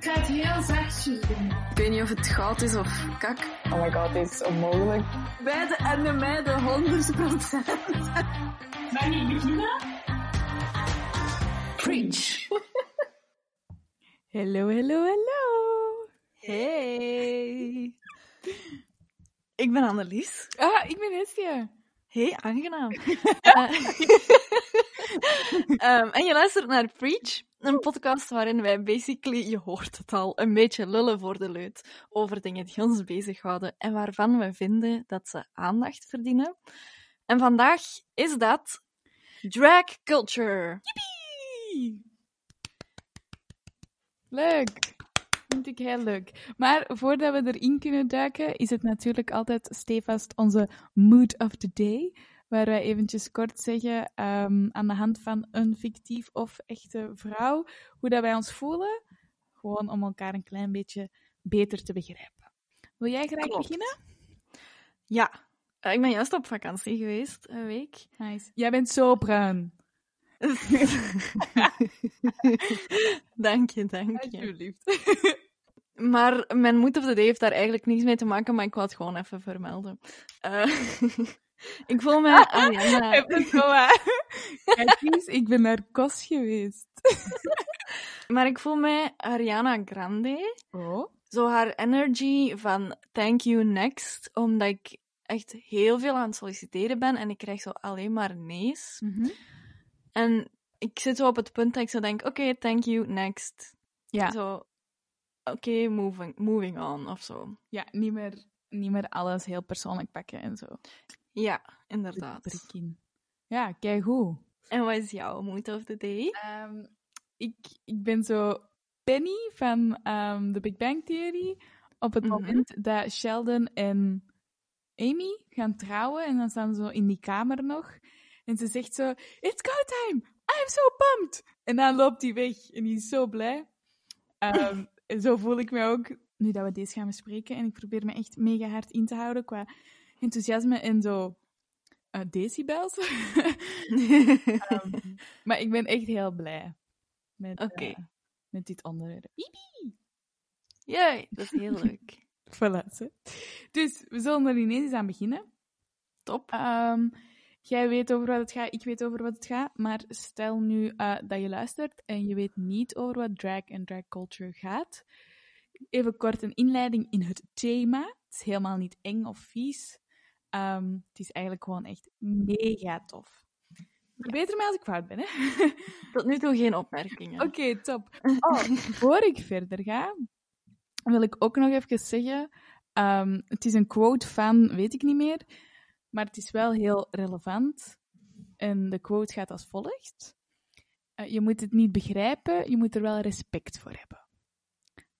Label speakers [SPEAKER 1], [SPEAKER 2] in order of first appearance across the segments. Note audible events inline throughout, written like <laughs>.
[SPEAKER 1] Ik ga het heel zachtjes doen.
[SPEAKER 2] Ik weet niet of het goud is of kak.
[SPEAKER 3] Oh my god, dit is onmogelijk.
[SPEAKER 2] Beide en de meiden 100 procent.
[SPEAKER 1] Mag ik beginnen?
[SPEAKER 2] Preach.
[SPEAKER 4] Hallo, hallo, hallo.
[SPEAKER 2] Hey. Ik ben Annelies.
[SPEAKER 4] Ah, ik ben Estia.
[SPEAKER 2] Hey, aangenaam. <laughs> Eh, <laughs> ehm, en je luistert naar Preach, een podcast waarin wij basically, je hoort het al, een beetje lullen voor de leut over dingen die ons bezighouden en waarvan we vinden dat ze aandacht verdienen. En vandaag is dat drag culture.
[SPEAKER 4] Yippie! Leuk. Vind ik heel leuk. Maar voordat we erin kunnen duiken, is het natuurlijk altijd stevast onze mood of the day. Waar wij eventjes kort zeggen, ehm, aan de hand van een fictief of echte vrouw, hoe dat wij ons voelen. Gewoon om elkaar een klein beetje beter te begrijpen. Wil jij graag
[SPEAKER 2] Klopt.
[SPEAKER 4] beginnen?
[SPEAKER 2] Ja, eh, ik ben juist op vakantie geweest, een week.
[SPEAKER 4] Nice. Jij bent zo bruin. <laughs>
[SPEAKER 2] dank je, dank je.
[SPEAKER 4] Alsjeblieft. <laughs>
[SPEAKER 2] Maar mijn moed of the day heeft daar eigenlijk niks mee te maken, maar ik wou het gewoon even vermelden. Eh, <laughs> ik voel me Ariana.
[SPEAKER 4] Zo, hè? Kijk ik ben naar Kos geweest. <laughs>
[SPEAKER 2] Maar ik voel mij Ariana Grande.
[SPEAKER 4] Oh?
[SPEAKER 2] Zo haar energy van thank you next, omdat ik echt heel veel aan het solliciteren ben en ik krijg zo alleen maar nee's. En ik zit zo op het punt dat ik zo denk, oké, thank you, next.
[SPEAKER 4] Ja.
[SPEAKER 2] Zo, oké, moving, moving on, of zo.
[SPEAKER 4] Ja, niet meer, niet meer alles heel persoonlijk pakken en zo.
[SPEAKER 2] Ja, inderdaad.
[SPEAKER 4] Ja, kijk hoe.
[SPEAKER 2] En wat is jouw mood of the day?
[SPEAKER 4] ik, ik ben zo Penny van ehm The Big Bang Theory. Op het
[SPEAKER 2] Mhm.
[SPEAKER 4] moment dat Sheldon en Amy gaan trouwen en dan staan ze zo in die kamer nog. En ze zegt zo, it's go time! I'm so pumped! En dan loopt hij weg en die is zo blij. Ehm, <laughs> en zo voel ik me ook nu dat we deze gaan bespreken. En ik probeer me echt mega hard in te houden qua enthousiasme en zo eh, decibels. <laughs> Ehm, maar ik ben echt heel blij met, eh, met dit onderwerp.
[SPEAKER 2] Jee, dat is heel leuk. <laughs>
[SPEAKER 4] Voilà, zo. Dus we zullen er ineens eens aan beginnen.
[SPEAKER 2] Top.
[SPEAKER 4] Ehm, jij weet over wat het gaat, ik weet over wat het gaat. Maar stel nu eh, dat je luistert en je weet niet over wat drag en drag culture gaat. Even kort een inleiding in het thema. Het is helemaal niet eng of vies. Ehm, het is eigenlijk gewoon echt mega tof. Verbeter mij als ik fout ben, hè? <laughs>
[SPEAKER 2] Tot nu toe geen opmerkingen. <laughs>
[SPEAKER 4] Oké, top. Oh, voor ik verder ga, wil ik ook nog even zeggen: ehm, het is een quote van, weet ik niet meer, maar het is wel heel relevant. En de quote gaat als volgt: Eh, Je moet het niet begrijpen, je moet er wel respect voor hebben.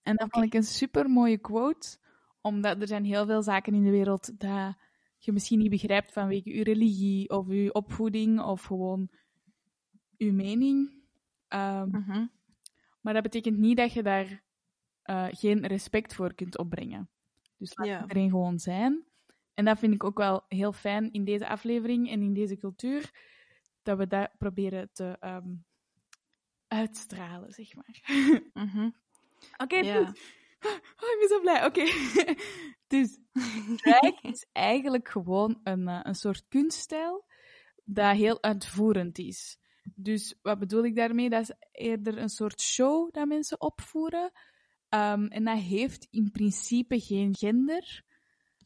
[SPEAKER 4] En dat vond ik een super mooie quote, omdat er zijn heel veel zaken in de wereld dat je misschien niet begrijpt vanwege je religie of je opvoeding of gewoon je mening. Ehm,
[SPEAKER 2] Mhm.
[SPEAKER 4] maar dat betekent niet dat je daar eh, geen respect voor kunt opbrengen. Dus laat
[SPEAKER 2] Ja.
[SPEAKER 4] iedereen gewoon zijn. En dat vind ik ook wel heel fijn in deze aflevering en in deze cultuur, dat we dat proberen te ehm, uitstralen, zeg maar. <laughs>
[SPEAKER 2] Mhm.
[SPEAKER 4] Oké, dus- Oh, ik ben zo blij. Oké. <laughs> dus <laughs> drag <laughs> is eigenlijk gewoon een, eh, een soort kunststijl dat heel uitvoerend is. Dus wat bedoel ik daarmee? Dat is eerder een soort show dat mensen opvoeren. Ehm, en dat heeft in principe geen gender.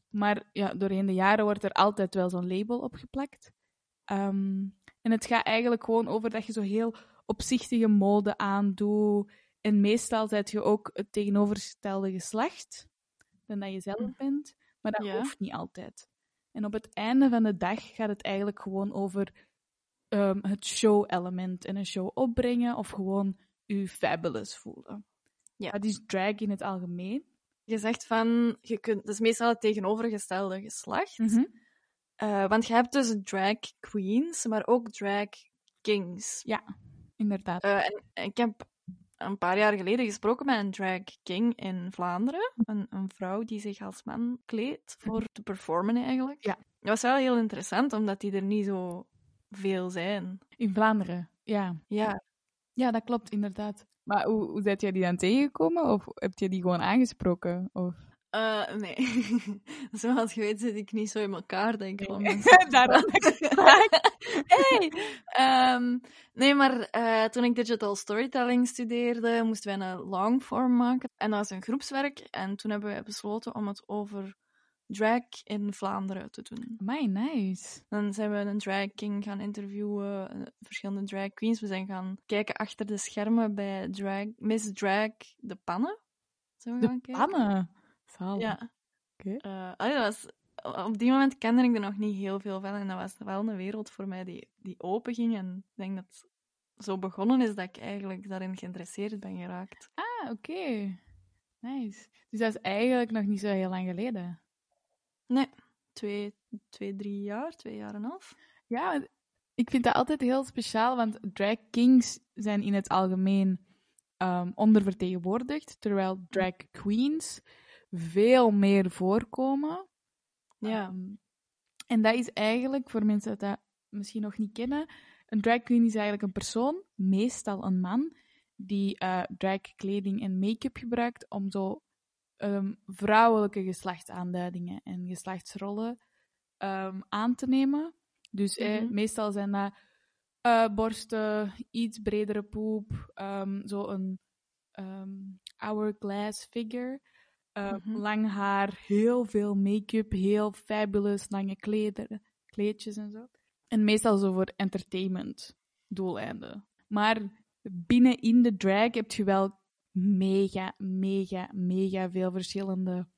[SPEAKER 4] Maar ja, doorheen de jaren wordt er altijd wel zo'n label opgeplakt. Ehm, en het gaat eigenlijk gewoon over dat je zo heel opzichtige mode aandoet. En meestal zet je ook het tegenovergestelde geslacht dan dat je zelf bent. Maar dat
[SPEAKER 2] Ja.
[SPEAKER 4] hoeft niet altijd. En op het einde van de dag gaat het eigenlijk gewoon over ehm, het show-element. En een show opbrengen of gewoon je fabulous voelen.
[SPEAKER 2] Ja.
[SPEAKER 4] Dat is drag in het algemeen.
[SPEAKER 2] Je zegt van, je kunt, dat is meestal het tegenovergestelde geslacht.
[SPEAKER 4] Mhm.
[SPEAKER 2] Eh, want je hebt dus drag queens, maar ook drag kings.
[SPEAKER 4] Ja, inderdaad.
[SPEAKER 2] Eh, en ik heb een paar jaar geleden gesproken met een drag king in Vlaanderen. Een, een vrouw die zich als man kleedt voor te performen eigenlijk.
[SPEAKER 4] Ja.
[SPEAKER 2] Dat was wel heel interessant, omdat die er niet zo veel zijn.
[SPEAKER 4] In Vlaanderen, ja.
[SPEAKER 2] Ja,
[SPEAKER 4] Ja, dat klopt, inderdaad. Maar hoe, hoe jij die dan tegengekomen? Of heb je die gewoon aangesproken? Of...
[SPEAKER 2] Eh, nee. <laughs> Zoals je weet zit ik niet zo in elkaar, denk ik. <laughs>
[SPEAKER 4] Nee. Daarom <laughs>
[SPEAKER 2] hey! Ehm, nee, maar eh, toen ik digital storytelling studeerde, moesten wij een longform maken. En dat was een groepswerk. En toen hebben we besloten om het over drag in Vlaanderen te doen.
[SPEAKER 4] My nice.
[SPEAKER 2] Dan zijn we een drag king gaan interviewen, eh, verschillende drag queens. We zijn gaan kijken achter de schermen bij drag, Miss Drag de Pannen. Zijn we
[SPEAKER 4] De
[SPEAKER 2] gaan kijken?
[SPEAKER 4] pannen. Zalig.
[SPEAKER 2] Ja.
[SPEAKER 4] Oké.
[SPEAKER 2] Eh, allee, dat was, op die moment kende ik er nog niet heel veel van. En dat was wel een wereld voor mij die, die open ging. En ik denk dat het zo begonnen is dat ik eigenlijk daarin geïnteresseerd ben geraakt.
[SPEAKER 4] Ah, oké. Nice. Dus dat is eigenlijk nog niet zo heel lang geleden.
[SPEAKER 2] Nee, twee, twee drie jaar, twee jaar en een half.
[SPEAKER 4] Ja, ik vind dat altijd heel speciaal, want drag kings zijn in het algemeen ehm, ondervertegenwoordigd, terwijl drag queens veel meer voorkomen.
[SPEAKER 2] Ja.
[SPEAKER 4] Ehm, en dat is eigenlijk, voor mensen dat dat misschien nog niet kennen, een drag queen is eigenlijk een persoon, meestal een man, die eh dragkleding en make-up gebruikt om zo ehm, vrouwelijke geslachtsaanduidingen en geslachtsrollen ehm, aan te nemen. Dus eh,
[SPEAKER 2] Mhm.
[SPEAKER 4] meestal zijn dat eh, borsten, iets bredere poep, zo een ehm, hourglass figure.
[SPEAKER 2] Mhm.
[SPEAKER 4] Lang haar, heel veel make-up, heel fabulous, lange kleder, kleedjes en zo. En meestal zo voor entertainment doeleinden. Maar binnen in de drag heb je wel mega, mega, mega veel verschillende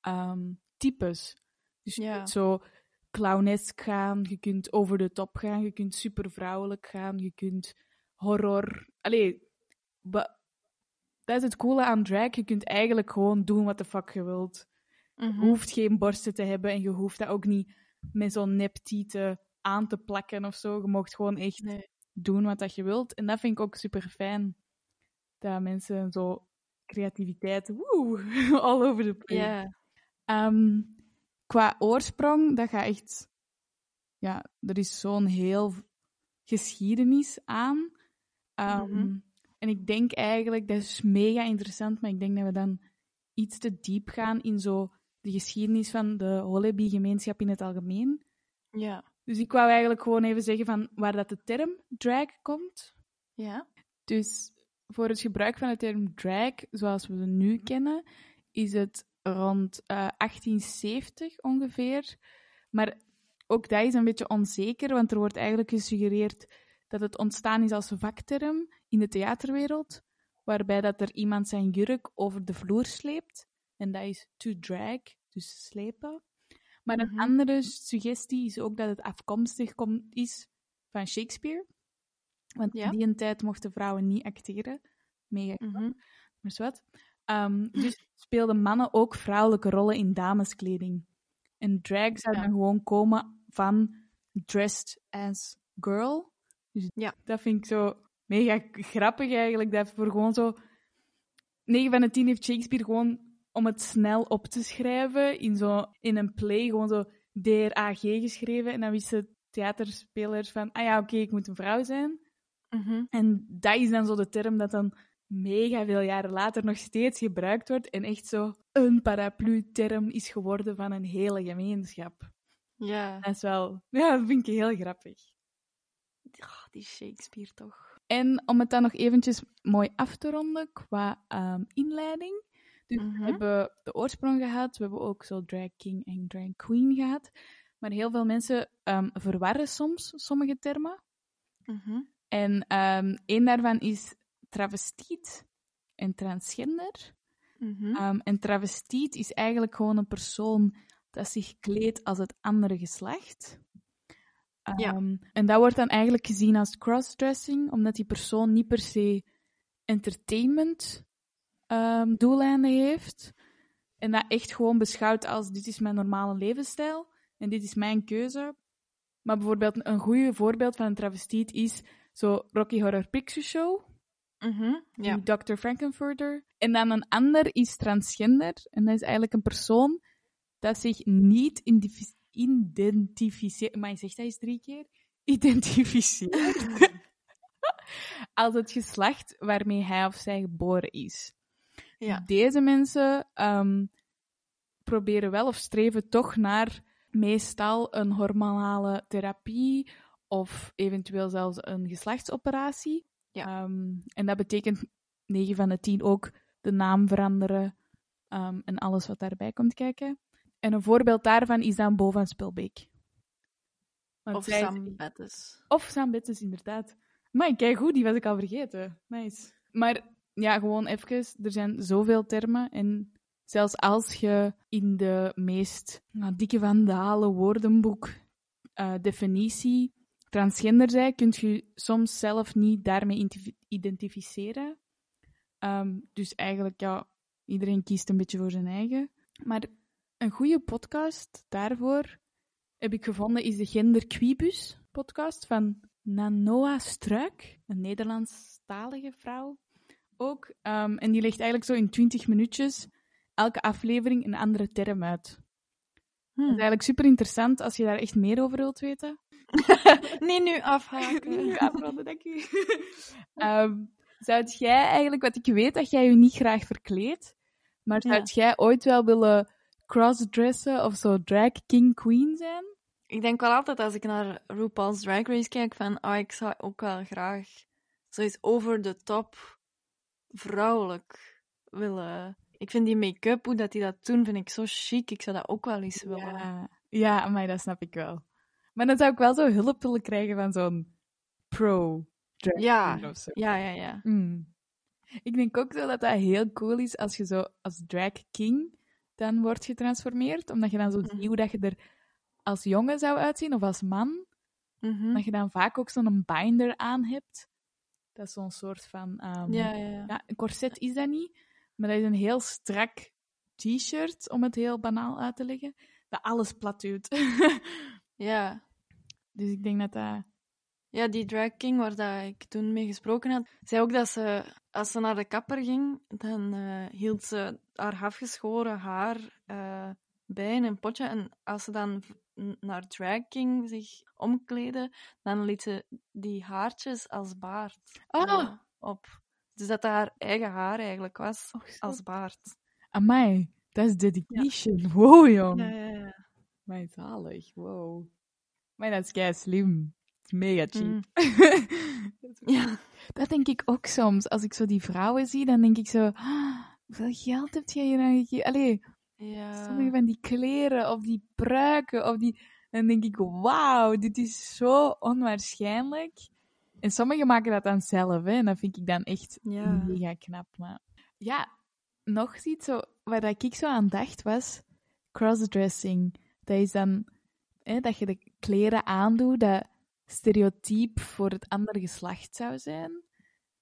[SPEAKER 4] ehm, types. Dus je
[SPEAKER 2] Ja.
[SPEAKER 4] kunt zo clownesk gaan, je kunt over de top gaan, je kunt super vrouwelijk gaan, je kunt horror. Allee, dat is het coole aan drag. Je kunt eigenlijk gewoon doen wat de fuck je wilt. Je
[SPEAKER 2] Mhm.
[SPEAKER 4] hoeft geen borsten te hebben en je hoeft dat ook niet met zo'n neptieten aan te plakken of zo. Je mag gewoon echt
[SPEAKER 2] Nee.
[SPEAKER 4] doen wat dat je wilt. En dat vind ik ook super fijn. Dat mensen zo creativiteit, woe, <laughs> all over the place.
[SPEAKER 2] Ja.
[SPEAKER 4] Ehm, qua oorsprong, dat gaat echt... Ja, er is zo'n heel geschiedenis aan.
[SPEAKER 2] Mhm.
[SPEAKER 4] En ik denk eigenlijk, dat is mega interessant, maar ik denk dat we dan iets te diep gaan in zo de geschiedenis van de Holebi-gemeenschap in het algemeen.
[SPEAKER 2] Ja.
[SPEAKER 4] Dus ik wou eigenlijk gewoon even zeggen van waar dat de term drag komt.
[SPEAKER 2] Ja.
[SPEAKER 4] Dus voor het gebruik van de term drag, zoals we ze nu kennen, is het rond eh, 1870 ongeveer. Maar ook dat is een beetje onzeker, want er wordt eigenlijk gesuggereerd dat het ontstaan is als vakterm in de theaterwereld, waarbij dat er iemand zijn jurk over de vloer sleept. En dat is to drag, dus slepen. Maar een
[SPEAKER 2] Mhm.
[SPEAKER 4] andere suggestie is ook dat het afkomstig komt, is van Shakespeare. Want
[SPEAKER 2] Ja.
[SPEAKER 4] in die tijd mochten vrouwen niet acteren. Mega knap,
[SPEAKER 2] Mhm.
[SPEAKER 4] maar is wat. Ehm, dus speelden mannen ook vrouwelijke rollen in dameskleding. En drag zou
[SPEAKER 2] Ja.
[SPEAKER 4] dan gewoon komen van dressed as girl. Dus
[SPEAKER 2] Ja.
[SPEAKER 4] dat vind ik zo mega grappig eigenlijk. Dat voor gewoon zo... 9 van de 10 heeft Shakespeare gewoon om het snel op te schrijven in, zo, in een play gewoon zo DRAG geschreven. En dan wisten theaterspelers van, ah ja, oké, ik moet een vrouw zijn.
[SPEAKER 2] Mhm.
[SPEAKER 4] En dat is dan zo de term dat dan mega veel jaren later nog steeds gebruikt wordt en echt zo een paraplu-term is geworden van een hele gemeenschap.
[SPEAKER 2] Ja.
[SPEAKER 4] Dat is wel... Ja, dat vind ik heel grappig.
[SPEAKER 2] Oh, die Shakespeare toch.
[SPEAKER 4] En om het dan nog eventjes mooi af te ronden qua ehm, inleiding. Dus we hebben de oorsprong gehad, we hebben ook zo drag king en drag queen gehad. Maar heel veel mensen ehm, verwarren soms sommige termen.
[SPEAKER 2] Mhm.
[SPEAKER 4] En ehm één daarvan is travestiet en transgender.
[SPEAKER 2] Mhm.
[SPEAKER 4] En travestiet is eigenlijk gewoon een persoon dat zich kleedt als het andere geslacht.
[SPEAKER 2] Ja.
[SPEAKER 4] Ehm, En dat wordt dan eigenlijk gezien als crossdressing, omdat die persoon niet per se entertainment ehm, doeleinden heeft. En dat echt gewoon beschouwt als dit is mijn normale levensstijl en dit is mijn keuze. Maar bijvoorbeeld een goed voorbeeld van een travestiet is zo Rocky Horror Picture Show.
[SPEAKER 2] Mhm. Ja.
[SPEAKER 4] Dr. Frankenfurter. En dan een ander is transgender. En dat is eigenlijk een persoon dat zich niet identificeert. Maar je zegt dat eens drie keer. Identificeert. <laughs> als het geslacht waarmee hij of zij geboren is.
[SPEAKER 2] Ja.
[SPEAKER 4] Deze mensen ehm, proberen wel of streven toch naar meestal een hormonale therapie of eventueel zelfs een geslachtsoperatie.
[SPEAKER 2] Ja.
[SPEAKER 4] Ehm, en dat betekent 9 van de 10 ook de naam veranderen ehm, en alles wat daarbij komt kijken. En een voorbeeld daarvan is dan Bo van Spilbeek. Want
[SPEAKER 2] Of
[SPEAKER 4] zij
[SPEAKER 2] Sam Bettes.
[SPEAKER 4] of Sam Bettes, inderdaad. Maar kijk goed, die was ik al vergeten. Nice. Maar ja, gewoon even, er zijn zoveel termen. En zelfs als je in de meest nou, dikke vandalen woordenboek eh, definitie transgender bent, kun je soms zelf niet daarmee identif- identificeren. Ehm, dus eigenlijk, ja, iedereen kiest een beetje voor zijn eigen. Maar een goede podcast daarvoor heb ik gevonden is de Gender Quibus podcast van Nanoa Struik, een Nederlandstalige vrouw ook. Ehm, en die legt eigenlijk zo in 20 minuutjes elke aflevering een andere term uit. Dat is eigenlijk super interessant als je daar echt meer over wilt weten. <laughs>
[SPEAKER 2] Nee, nu afhaken. <laughs>
[SPEAKER 4] Nu afronden, dank u. <laughs> Ehm, zou jij eigenlijk, wat ik weet dat jij je niet graag verkleedt, maar zou
[SPEAKER 2] Ja.
[SPEAKER 4] jij ooit wel willen crossdressen of zo drag king queen zijn?
[SPEAKER 2] Ik denk wel altijd als ik naar RuPaul's Drag Race kijk van, oh, ik zou ook wel graag zoiets over de top vrouwelijk willen. Ik vind die make-up, hoe dat die dat doen, vind ik zo chic. Ik zou dat ook wel eens willen.
[SPEAKER 4] Ja, ja maar dat snap ik wel. Maar dan zou ik wel zo hulp willen krijgen van zo'n pro drag
[SPEAKER 2] Ja,
[SPEAKER 4] queen of zo.
[SPEAKER 2] ja, ja. ja.
[SPEAKER 4] Mm. Ik denk ook zo dat dat heel cool is als je zo als drag king dan wordt getransformeerd. Omdat je dan zo
[SPEAKER 2] Mhm.
[SPEAKER 4] ziet hoe dat je er als jongen zou uitzien of als man.
[SPEAKER 2] Mhm.
[SPEAKER 4] Dat je dan vaak ook zo'n binder aan hebt. Dat is zo'n soort van... ehm,
[SPEAKER 2] Ja, ja, ja.
[SPEAKER 4] ja, een corset is dat niet, maar dat is een heel strak t-shirt, om het heel banaal uit te leggen, dat alles plat duwt. <laughs>
[SPEAKER 2] Ja.
[SPEAKER 4] dus ik denk dat dat...
[SPEAKER 2] Ja, die drag king waar dat ik toen mee gesproken had, zei ook dat ze, als ze naar de kapper ging, dan eh, hield ze haar afgeschoren haar eh, bij in een potje. En als ze dan naar drag king zich omkleden, dan liet ze die haartjes als baard eh, op. Dus dat haar eigen haar eigenlijk was,
[SPEAKER 4] zo.
[SPEAKER 2] als baard.
[SPEAKER 4] Amai, dat is dedication. Wow, jong.
[SPEAKER 2] Ja, ja, ja.
[SPEAKER 4] Maar zalig, wow. Maar dat is kei slim. Mega cheap.
[SPEAKER 2] Mm. <laughs>
[SPEAKER 4] Dat is-
[SPEAKER 2] Ja.
[SPEAKER 4] Dat denk ik ook soms. Als ik zo die vrouwen zie, dan denk ik zo... "Ah, hoeveel geld heb jij hier aan gegeven? Allee,
[SPEAKER 2] ja.
[SPEAKER 4] sommige van die kleren of die pruiken of die... Dan denk ik, wauw, dit is zo onwaarschijnlijk. En sommigen maken dat dan zelf, hè. En dat vind ik dan echt
[SPEAKER 2] Ja.
[SPEAKER 4] mega knap. Maar ja, nog iets zo, waar dat ik zo aan dacht was crossdressing. Dat is dan hè, dat je de kleren aandoet dat stereotyp voor het andere geslacht zou zijn.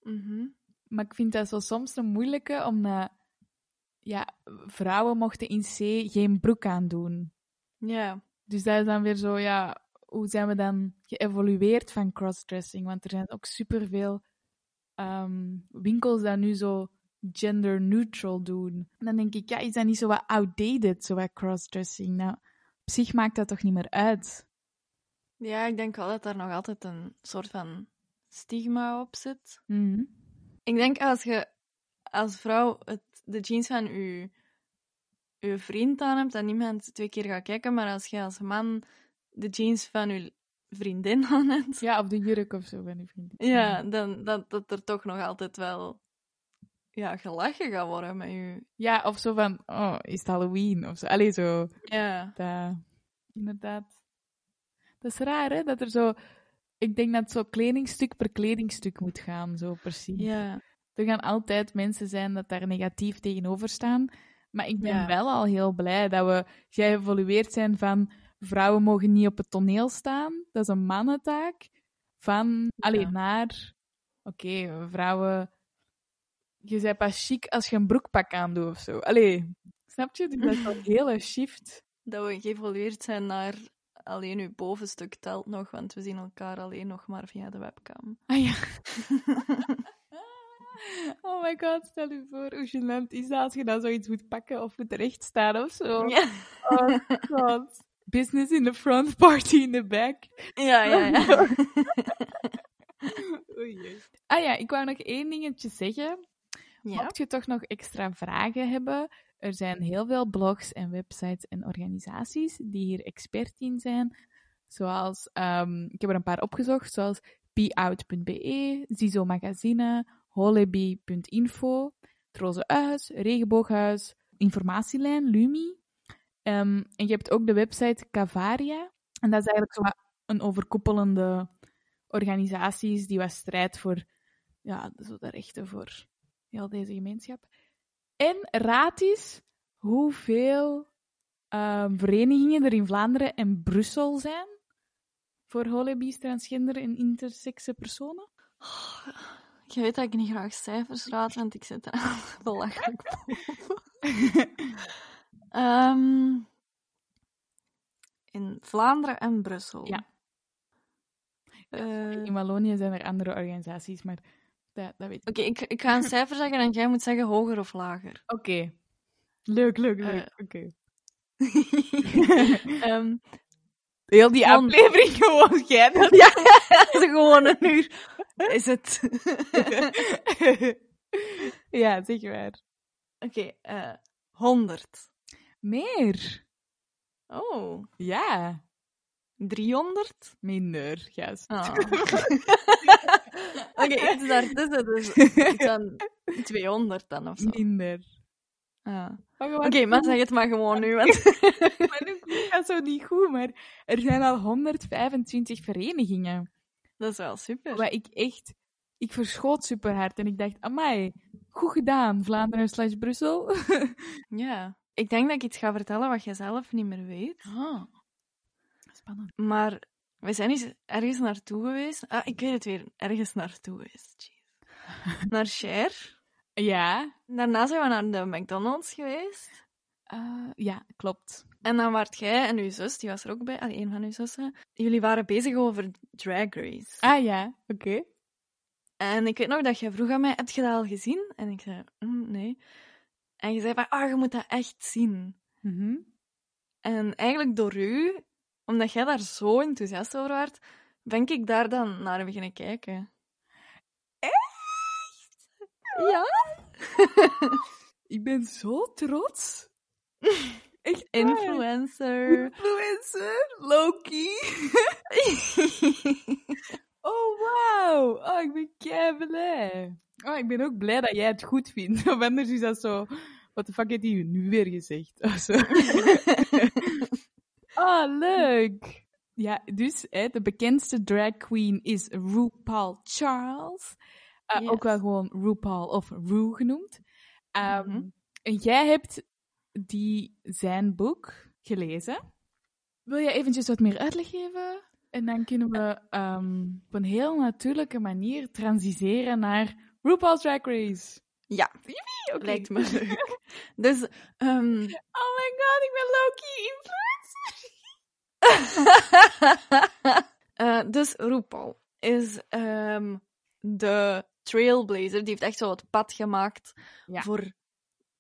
[SPEAKER 2] Mhm.
[SPEAKER 4] Maar ik vind dat zo soms een moeilijke, omdat ja, vrouwen mochten in C geen broek aandoen.
[SPEAKER 2] Ja.
[SPEAKER 4] Dus dat is dan weer zo, ja, hoe zijn we dan geëvolueerd van crossdressing? Want er zijn ook superveel ehm winkels dat nu zo gender neutral doen. En dan denk ik, ja, is dat niet zo wat outdated, zo wat crossdressing? Nou, op zich maakt dat toch niet meer uit?
[SPEAKER 2] Ja, ik denk wel dat daar nog altijd een soort van stigma op zit.
[SPEAKER 4] Mhm.
[SPEAKER 2] Ik denk als je als vrouw het, de jeans van je, je vriend aan hebt, dat niemand twee keer gaat kijken. Maar als je als man de jeans van je vriendin <laughs> aan hebt,
[SPEAKER 4] Ja, of de jurk of zo van je vriendin.
[SPEAKER 2] ja, dan dat, dat er toch nog altijd wel ja, gelachen gaat worden met je.
[SPEAKER 4] Ja, of zo van, oh, is het Halloween? Of zo. Allee, zo.
[SPEAKER 2] Ja,
[SPEAKER 4] Dat, inderdaad. Dat is raar, hè? Dat er zo... Ik denk dat zo kledingstuk per kledingstuk moet gaan, zo precies.
[SPEAKER 2] ja,
[SPEAKER 4] Er gaan altijd mensen zijn dat daar negatief tegenover staan. Maar ik ben
[SPEAKER 2] Ja.
[SPEAKER 4] wel al heel blij dat we geëvolueerd zijn van vrouwen mogen niet op het toneel staan. Dat is een mannentaak. Van, alleen naar, oké, vrouwen, je bent pas chic als je een broekpak aandoet of zo. Allee, snap je? Dus dat is een hele shift.
[SPEAKER 2] dat we geëvolueerd zijn naar alleen uw bovenstuk telt nog, want we zien elkaar alleen nog maar via de webcam.
[SPEAKER 4] Ah ja. <laughs> Oh my god, stel je voor hoe gênant is dat als je dan zoiets moet pakken of moet rechtstaan of zo.
[SPEAKER 2] Ja,
[SPEAKER 4] Oh god. Business in the front, <laughs> party in the back.
[SPEAKER 2] ja, ja. ja. <laughs>
[SPEAKER 4] Ah ja, ik wou nog één dingetje zeggen.
[SPEAKER 2] Ja.
[SPEAKER 4] Mocht je toch nog extra vragen hebben, er zijn heel veel blogs en websites en organisaties die hier expert in zijn. Zoals, ehm, ik heb er een paar opgezocht, zoals beout.be, Zizo Magazine, holebi.info, Huis, Regenbooghuis, Informatielijn, Lumi. Ehm, en je hebt ook de website Cavaria. En dat is eigenlijk zo een overkoepelende organisaties die wat strijdt voor ja, zo de rechten voor heel deze gemeenschap. En raad eens hoeveel ehm, verenigingen er in Vlaanderen en Brussel zijn voor holibies, transgender en intersexe personen.
[SPEAKER 2] Je weet dat ik niet graag cijfers raad, want ik zit er <laughs> belachelijk <laughs> boven. Ehm, in Vlaanderen en Brussel.
[SPEAKER 4] Ja.
[SPEAKER 2] Eh,
[SPEAKER 4] In Wallonië zijn er andere organisaties, maar dat, dat weet ik.
[SPEAKER 2] Oké, ik, ik ga een <laughs> cijfer zeggen en jij moet zeggen hoger of lager.
[SPEAKER 4] Oké. Leuk, leuk, leuk.
[SPEAKER 2] Eh.
[SPEAKER 4] Oké. <laughs> <laughs>
[SPEAKER 2] Ehm,
[SPEAKER 4] Heel die
[SPEAKER 2] Dan-
[SPEAKER 4] aflevering gewoon jij dat.
[SPEAKER 2] ja, gewoon een uur is het.
[SPEAKER 4] ja, zeg maar.
[SPEAKER 2] Oké, eh 100.
[SPEAKER 4] Meer.
[SPEAKER 2] Oh,
[SPEAKER 4] Ja.
[SPEAKER 2] 300?
[SPEAKER 4] Minder, juist.
[SPEAKER 2] Ah. <laughs> Oké, iets daartussen, dus <laughs> aan 200 dan of zo.
[SPEAKER 4] Minder. Oh,
[SPEAKER 2] Oké, maar zeg het maar gewoon nu. Want... <laughs>
[SPEAKER 4] Maar nu gaat zo niet goed, maar er zijn al 125 verenigingen.
[SPEAKER 2] Dat is wel super.
[SPEAKER 4] Waar ik echt... Ik verschoot super hard en ik dacht, amai, goed gedaan, Vlaanderen slash Brussel.
[SPEAKER 2] Ja. Ik denk dat ik iets ga vertellen wat jij zelf niet meer weet.
[SPEAKER 4] Ah. Spannend.
[SPEAKER 2] Maar we zijn eens ergens naartoe geweest. Ah, ik weet het weer. Ergens naartoe geweest. Jeez. Naar Cher.
[SPEAKER 4] Ja.
[SPEAKER 2] Daarna zijn we naar de McDonald's geweest.
[SPEAKER 4] Eh, ja, klopt.
[SPEAKER 2] En dan waart jij en uw zus, die was er ook bij, een van uw zussen. Jullie waren bezig over Drag Race.
[SPEAKER 4] Ah ja, oké.
[SPEAKER 2] En ik weet nog dat jij vroeg aan mij, heb je dat al gezien? En ik zei, "Mm, nee. En je zei van, ah, je moet dat echt zien.
[SPEAKER 4] Mhm.
[SPEAKER 2] En eigenlijk door u, omdat jij daar zo enthousiast over werd, ben ik daar dan naar beginnen kijken.
[SPEAKER 4] Echt?
[SPEAKER 2] Ja. <laughs>
[SPEAKER 4] Ik ben zo trots. <laughs> Echt.
[SPEAKER 2] Influencer.
[SPEAKER 4] Influencer, Loki. <laughs> Oh, wauw. Oh, ik ben kei blij. Oh, ik ben ook blij dat jij het goed vindt. Of anders is dat zo... Wat de fuck heeft hij nu weer gezegd? Oh, leuk. Ja, dus hè, de bekendste drag queen is RuPaul Charles. Uh,
[SPEAKER 2] Yes.
[SPEAKER 4] Ook wel gewoon RuPaul of Ru genoemd. Um,
[SPEAKER 2] Mhm.
[SPEAKER 4] En jij hebt die, zijn boek gelezen. Wil je eventjes wat meer uitleg geven? En dan kunnen we um, op een heel natuurlijke manier transiseren naar RuPaul's Drag Race.
[SPEAKER 2] Ja, lijkt me leuk. Dus, ehm,
[SPEAKER 4] Oh my god, ik ben Loki <laughs>
[SPEAKER 2] eh, dus RuPaul is ehm, de trailblazer. Die heeft echt zo het pad gemaakt
[SPEAKER 4] Ja.
[SPEAKER 2] voor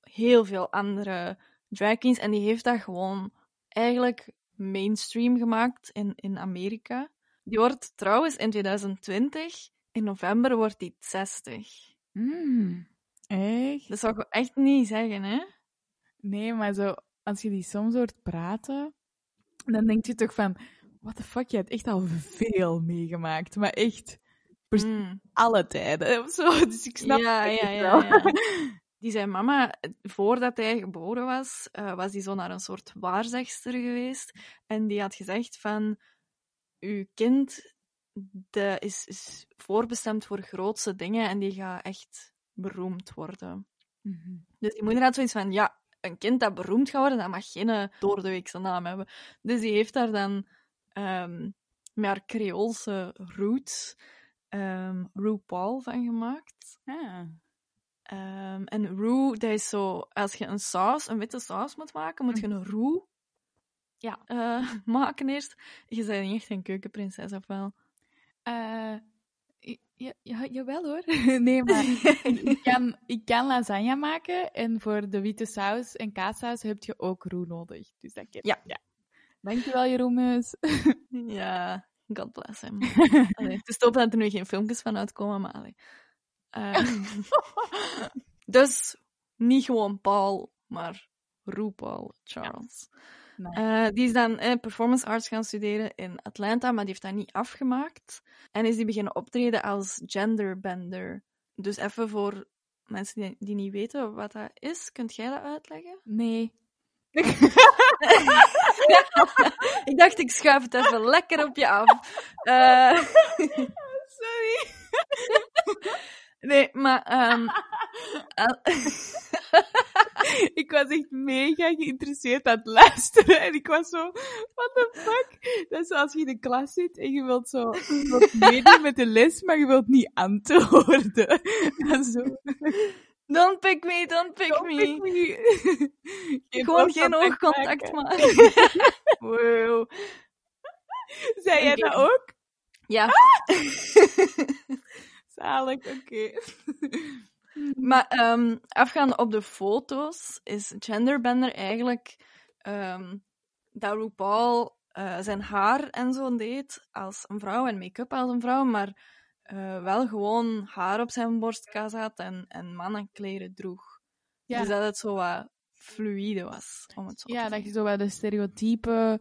[SPEAKER 2] heel veel andere drag queens. En die heeft dat gewoon eigenlijk mainstream gemaakt in, in Amerika. Die wordt trouwens in 2020, in november, wordt die 60.
[SPEAKER 4] Mm, echt?
[SPEAKER 2] Dat zou ik echt niet zeggen, hè?
[SPEAKER 4] Nee, maar zo, als je die soms hoort praten, dan denk je toch van, what the fuck, je hebt echt al veel meegemaakt. Maar echt,
[SPEAKER 2] Mm.
[SPEAKER 4] alle tijden of zo. <laughs> Dus ik snap
[SPEAKER 2] ja,
[SPEAKER 4] het
[SPEAKER 2] ja,
[SPEAKER 4] echt
[SPEAKER 2] ja,
[SPEAKER 4] wel.
[SPEAKER 2] ja. <laughs> Die zijn mama, voordat hij geboren was, eh, was die zo naar een soort waarzegster geweest. En die had gezegd van, uw kind de is, is voorbestemd voor grootste dingen en die gaat echt beroemd worden.
[SPEAKER 4] Mhm.
[SPEAKER 2] Dus die moeder had zoiets van, ja, een kind dat beroemd gaat worden, dat mag geen eh, doordeweekse naam hebben. Dus die heeft daar dan ehm met haar Creoolse roots ehm RuPaul van gemaakt.
[SPEAKER 4] Ah.
[SPEAKER 2] Ehm, en roux, dat is zo... Als je een saus, een witte saus moet maken, moet je een roux
[SPEAKER 4] Ja.
[SPEAKER 2] eh, <laughs> maken eerst. Je bent niet echt een keukenprinses, of wel?
[SPEAKER 4] Eh, ja, ja, jawel hoor. <laughs> nee, maar ik kan, ik kan lasagne maken en voor de witte saus en kaassaus heb je ook roe nodig. Dus dat ken
[SPEAKER 2] Ja.
[SPEAKER 4] ja. Dankjewel, Jeroen. <laughs>
[SPEAKER 2] Ja, God bless hem. <laughs> Allee, het is top dat er nu geen filmpjes van uitkomen, maar allee. Eh, dus niet gewoon Paul, maar RuPaul Charles. Eh, die is dan eh, performance arts gaan studeren in Atlanta, maar die heeft dat niet afgemaakt. En is die beginnen optreden als genderbender. Dus even voor mensen die, die niet weten wat dat is, kunt jij dat uitleggen?
[SPEAKER 4] Nee. <laughs>
[SPEAKER 2] Ik dacht, ik schuif het even lekker op je af. Eh, <laughs>
[SPEAKER 4] Sorry. <laughs>
[SPEAKER 2] nee, maar... ehm, <laughs> al- <laughs>
[SPEAKER 4] ik was echt mega geïnteresseerd aan het luisteren. En ik was zo, what the fuck? Dat is zoals je in de klas zit en je wilt zo je wilt <laughs> meedoen met de les, maar je wilt niet antwoorden. Dat is zo.
[SPEAKER 2] don't pick me, don't pick
[SPEAKER 4] Don't
[SPEAKER 2] me.
[SPEAKER 4] pick me. Geen
[SPEAKER 2] Gewoon geen
[SPEAKER 4] oogcontact maken.
[SPEAKER 2] wow.
[SPEAKER 4] Zei jij dat ook?
[SPEAKER 2] Ja.
[SPEAKER 4] Zalig, <laughs> oké.
[SPEAKER 2] Maar afgaande op de foto's is genderbender eigenlijk ehm, dat RuPaul eh, zijn haar en zo deed als een vrouw en make-up als een vrouw, maar eh, wel gewoon haar op zijn borstkas had en, en mannenkleren droeg.
[SPEAKER 4] Ja.
[SPEAKER 2] Dus dat het zo wat fluïde was, om het zo
[SPEAKER 4] Ja,
[SPEAKER 2] te
[SPEAKER 4] dat je zo bij de stereotype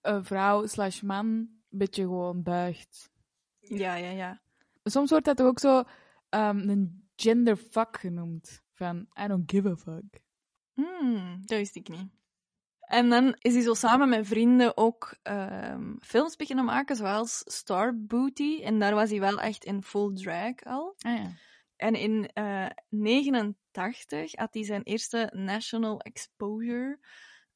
[SPEAKER 4] eh, vrouw slash man een beetje gewoon buigt.
[SPEAKER 2] Ja, ja, ja.
[SPEAKER 4] Soms wordt dat ook zo ehm, een genderfuck genoemd. Van, I don't give a fuck.
[SPEAKER 2] Hmm, dat wist ik niet. En dan is hij zo samen met vrienden ook ehm, films beginnen maken, zoals Star Booty. En daar was hij wel echt in full drag al.
[SPEAKER 4] Ah ja.
[SPEAKER 2] En in eh 89 had hij zijn eerste national exposure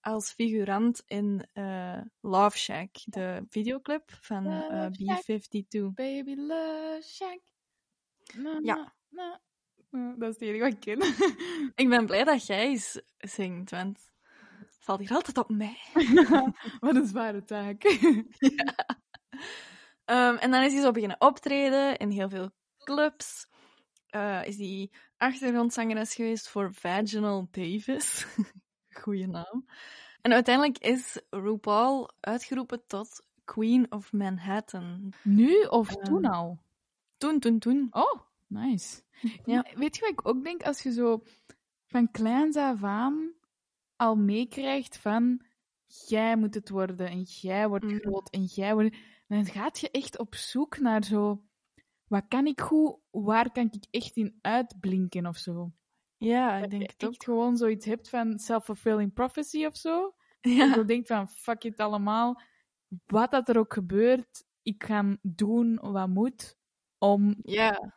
[SPEAKER 2] als figurant in eh, Love Shack, de videoclip van eh,
[SPEAKER 4] Love Shack.
[SPEAKER 2] B-52.
[SPEAKER 4] Baby love shack. Na,
[SPEAKER 2] Ja.
[SPEAKER 4] na, na. Eh, Dat is het enige wat ik ken. <laughs>
[SPEAKER 2] Ik ben blij dat jij zingt, want het valt hier altijd op mij. <laughs>
[SPEAKER 4] wat een zware taak. <laughs>
[SPEAKER 2] Ehm, en dan is hij zo beginnen optreden in heel veel clubs. Eh, is hij achtergrondzangeres geweest voor Vaginal Davis. Goeie naam. En uiteindelijk is RuPaul uitgeroepen tot Queen of Manhattan.
[SPEAKER 4] nu of
[SPEAKER 2] Ehm,
[SPEAKER 4] toen al?
[SPEAKER 2] Toen, toen, toen.
[SPEAKER 4] Oh, nice.
[SPEAKER 2] Ja.
[SPEAKER 4] Weet je wat ik ook denk? Als je zo van kleins af aan al meekrijgt van jij moet het worden en jij wordt
[SPEAKER 2] Mhm.
[SPEAKER 4] groot en jij wordt... Dan gaat je echt op zoek naar zo... Wat kan ik goed? Waar kan ik echt in uitblinken of zo?
[SPEAKER 2] Ja, ik
[SPEAKER 4] Dat
[SPEAKER 2] denk
[SPEAKER 4] je
[SPEAKER 2] het ook.
[SPEAKER 4] echt gewoon zoiets hebt van self-fulfilling prophecy of zo. <laughs>
[SPEAKER 2] Ja.
[SPEAKER 4] Je denkt van, fuck it allemaal. Wat dat er ook gebeurt, ik ga doen wat moet om
[SPEAKER 2] ja.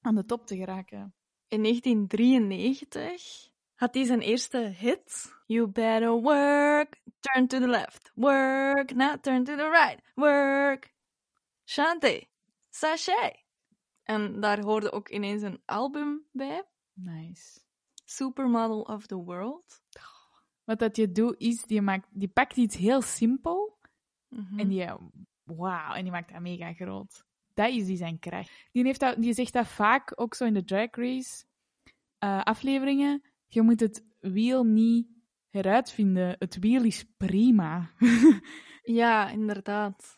[SPEAKER 4] aan de top te geraken.
[SPEAKER 2] In 1993 had hij zijn eerste hit. You better work, turn to the left, work, now turn to the right, work. Shante, sachet. En daar hoorde ook ineens een album bij.
[SPEAKER 4] Nice.
[SPEAKER 2] Supermodel of the World.
[SPEAKER 4] Wat dat je doet, is, die, maakt, die pakt iets heel simpel
[SPEAKER 2] Mhm.
[SPEAKER 4] en die, wauw, en die maakt dat mega groot. Dat is die zijn kracht. Die, heeft dat, die zegt dat vaak, ook zo in de Drag Race eh, afleveringen. Je moet het wiel niet heruitvinden. Het wiel is prima. <laughs>
[SPEAKER 2] Ja, inderdaad.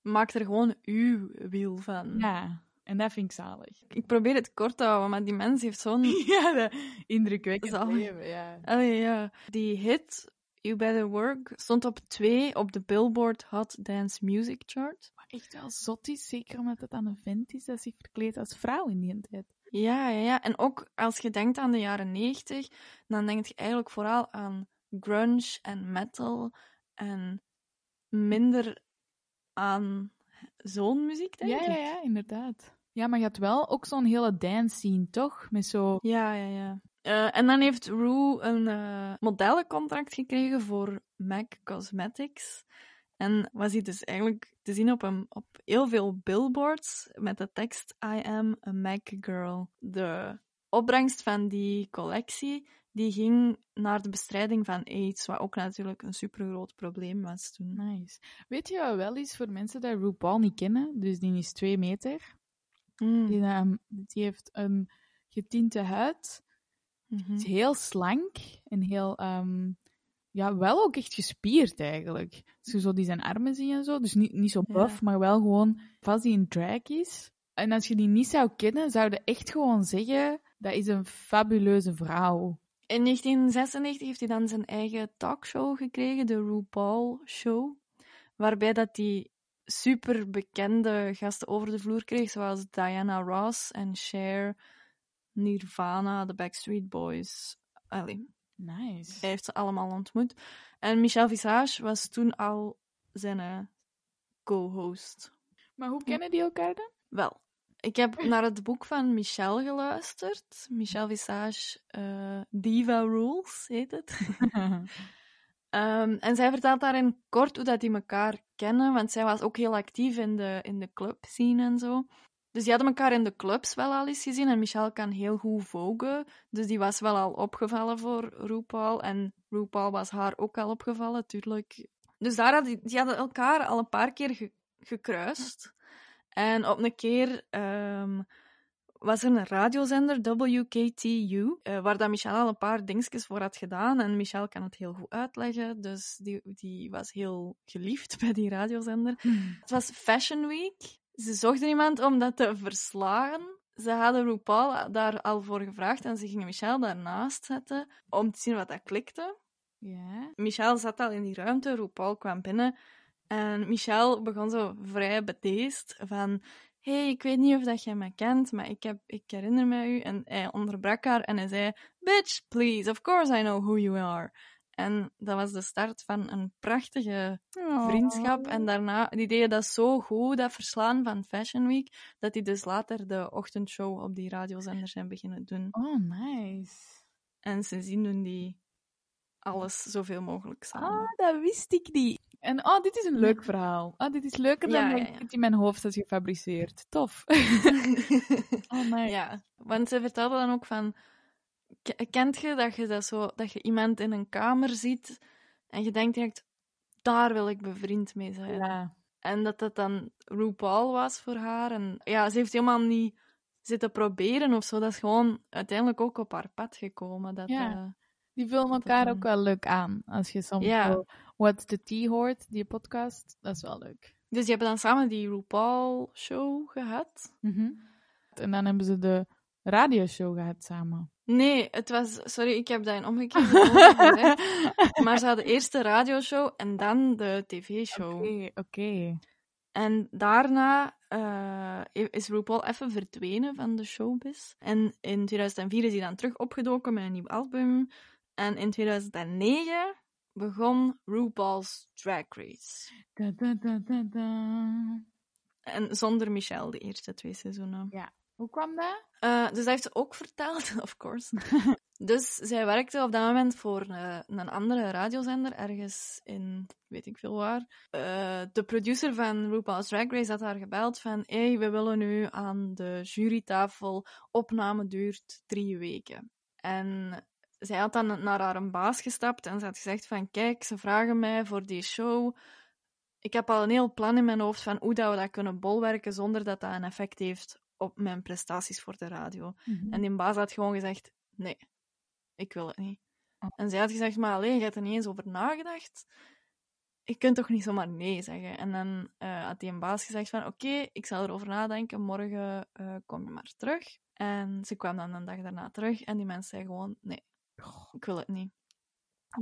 [SPEAKER 2] Maak er gewoon uw wiel van.
[SPEAKER 4] ja, en dat vind ik zalig.
[SPEAKER 2] Ik probeer het kort te houden, maar die mens heeft zo'n <laughs>
[SPEAKER 4] Ja, indrukwekkend
[SPEAKER 2] Zalig.
[SPEAKER 4] leven, ja.
[SPEAKER 2] Allee, ja. Die hit, You Better Work, stond op twee op de Billboard Hot Dance Music Chart.
[SPEAKER 4] Wat echt wel zot is, zeker omdat het aan een vent is dat zich verkleedt als vrouw in die tijd.
[SPEAKER 2] Ja, ja, ja. En ook als je denkt aan de jaren 90, dan denk je eigenlijk vooral aan grunge en metal en minder aan zo'n muziek, denk
[SPEAKER 4] Ja,
[SPEAKER 2] ik.
[SPEAKER 4] ja, ja, inderdaad. Ja, maar je had wel ook zo'n hele dance scene, toch? Met zo...
[SPEAKER 2] Ja, ja, ja. Eh, en dan heeft Rue een eh, modellencontract gekregen voor MAC Cosmetics. En was hij dus eigenlijk te zien op, een, op heel veel billboards met de tekst I am a MAC girl. De opbrengst van die collectie die ging naar de bestrijding van AIDS, wat ook natuurlijk een supergroot probleem was toen.
[SPEAKER 4] Nice. Weet je wel is voor mensen die RuPaul niet kennen? Dus die is twee meter.
[SPEAKER 2] Mm.
[SPEAKER 4] Die, ehm, die heeft een getinte huid.
[SPEAKER 2] Mhm.
[SPEAKER 4] Is heel slank en heel ehm, ja, wel ook echt gespierd eigenlijk. Als je zo die zijn armen ziet en zo, dus niet, niet zo
[SPEAKER 2] Ja.
[SPEAKER 4] buff, maar wel gewoon, als hij een drag is. En als je die niet zou kennen, zou je echt gewoon zeggen, dat is een fabuleuze vrouw.
[SPEAKER 2] In 1996 heeft hij dan zijn eigen talkshow gekregen, de RuPaul Show. Waarbij dat hij super bekende gasten over de vloer kreeg, zoals Diana Ross en Cher, Nirvana, de Backstreet Boys. Allee,
[SPEAKER 4] Nice.
[SPEAKER 2] hij heeft ze allemaal ontmoet. En Michel Visage was toen al zijn eh, co-host.
[SPEAKER 4] Maar hoe kennen die elkaar dan?
[SPEAKER 2] Wel, ik heb naar het boek van Michel geluisterd. Michel Visage, eh, Diva Rules heet het. <laughs> Ehm, en zij vertelt daarin kort hoe dat die elkaar kennen, want zij was ook heel actief in de, in de clubscene en zo. Dus die hadden elkaar in de clubs wel al eens gezien en Michel kan heel goed vogen. Dus die was wel al opgevallen voor RuPaul en RuPaul was haar ook al opgevallen, tuurlijk. Dus daar hadden, die hadden elkaar al een paar keer ge- gekruist. En op een keer ehm, was er een radiozender, WKTU, eh, waar dat Michel al een paar dingetjes voor had gedaan. En Michel kan het heel goed uitleggen, dus die, die was heel geliefd <laughs> bij die radiozender. Het was Fashion Week. Ze zochten iemand om dat te verslagen. Ze hadden RuPaul daar al voor gevraagd en ze gingen Michel daarnaast zetten om te zien wat dat klikte.
[SPEAKER 4] ja.
[SPEAKER 2] Michel zat al in die ruimte, RuPaul kwam binnen en Michel begon zo vrij bedeesd van hey, ik weet niet of dat jij me kent, maar ik, heb, ik herinner me u. En hij onderbrak haar en hij zei, bitch, please, of course I know who you are. En dat was de start van een prachtige vriendschap. En daarna, die deden dat zo goed, dat verslaan van Fashion Week, dat die dus later de ochtendshow op die radiozender zijn beginnen doen.
[SPEAKER 4] Oh, nice.
[SPEAKER 2] En sindsdien doen die alles zoveel mogelijk samen.
[SPEAKER 4] Ah, dat wist ik niet. En oh, dit is een leuk verhaal. Oh, dit is leuker dan
[SPEAKER 2] Ja, ja,
[SPEAKER 4] ik
[SPEAKER 2] ja.
[SPEAKER 4] het in mijn hoofd had gefabriceerd. Tof. <laughs> oh, nice.
[SPEAKER 2] Ja, want ze vertelde dan ook van... ke- Kent je dat je, dat, zo, dat je iemand in een kamer ziet en je denkt direct, daar wil ik bevriend mee zijn.
[SPEAKER 4] Ja.
[SPEAKER 2] En dat dat dan RuPaul was voor haar. En ja, ze heeft helemaal niet zitten proberen of zo. Dat is gewoon uiteindelijk ook op haar pad gekomen. Dat,
[SPEAKER 4] Ja.
[SPEAKER 2] eh,
[SPEAKER 4] Die vullen elkaar ook wel leuk aan. Als je soms What's the Tea hoort, die podcast. Dat is wel leuk.
[SPEAKER 2] Dus die hebben dan samen die RuPaul-show gehad.
[SPEAKER 4] Mhm. En dan hebben ze de radioshow gehad samen.
[SPEAKER 2] Nee, het was... Sorry, ik heb dat in omgekeerde <laughs> gezegd. Maar ze hadden eerst de radioshow en dan de tv-show.
[SPEAKER 4] Oké, oké.
[SPEAKER 2] En daarna eh, is RuPaul even verdwenen van de showbiz. En in 2004 is hij dan terug opgedoken met een nieuw album. En in 2009 begon RuPaul's Drag Race.
[SPEAKER 4] Da, da, da, da, da.
[SPEAKER 2] En zonder Michelle, de eerste twee seizoenen.
[SPEAKER 4] Hoe kwam dat?
[SPEAKER 2] Eh, dus dat heeft ze ook verteld, <laughs> of course. dus zij werkte op dat moment voor eh, een andere radiozender, ergens in weet ik veel waar. Eh, de producer van RuPaul's Drag Race had haar gebeld van hey, we willen nu aan de jurytafel. Opname duurt drie weken. En zij had dan naar haar baas gestapt en ze had gezegd van kijk, ze vragen mij voor die show. Ik heb al een heel plan in mijn hoofd van hoe dat we dat kunnen bolwerken zonder dat dat een effect heeft op mijn prestaties voor de radio. En die baas had gewoon gezegd, nee, ik wil het niet.
[SPEAKER 4] Oh.
[SPEAKER 2] En zij had gezegd, maar alleen, je hebt er niet eens over nagedacht. Je kunt toch niet zomaar nee zeggen? En dan eh, had die een baas gezegd van, oké, ik zal erover nadenken, morgen eh, kom je maar terug. En ze kwam dan een dag daarna terug en die mensen zei gewoon, nee, ik wil het niet.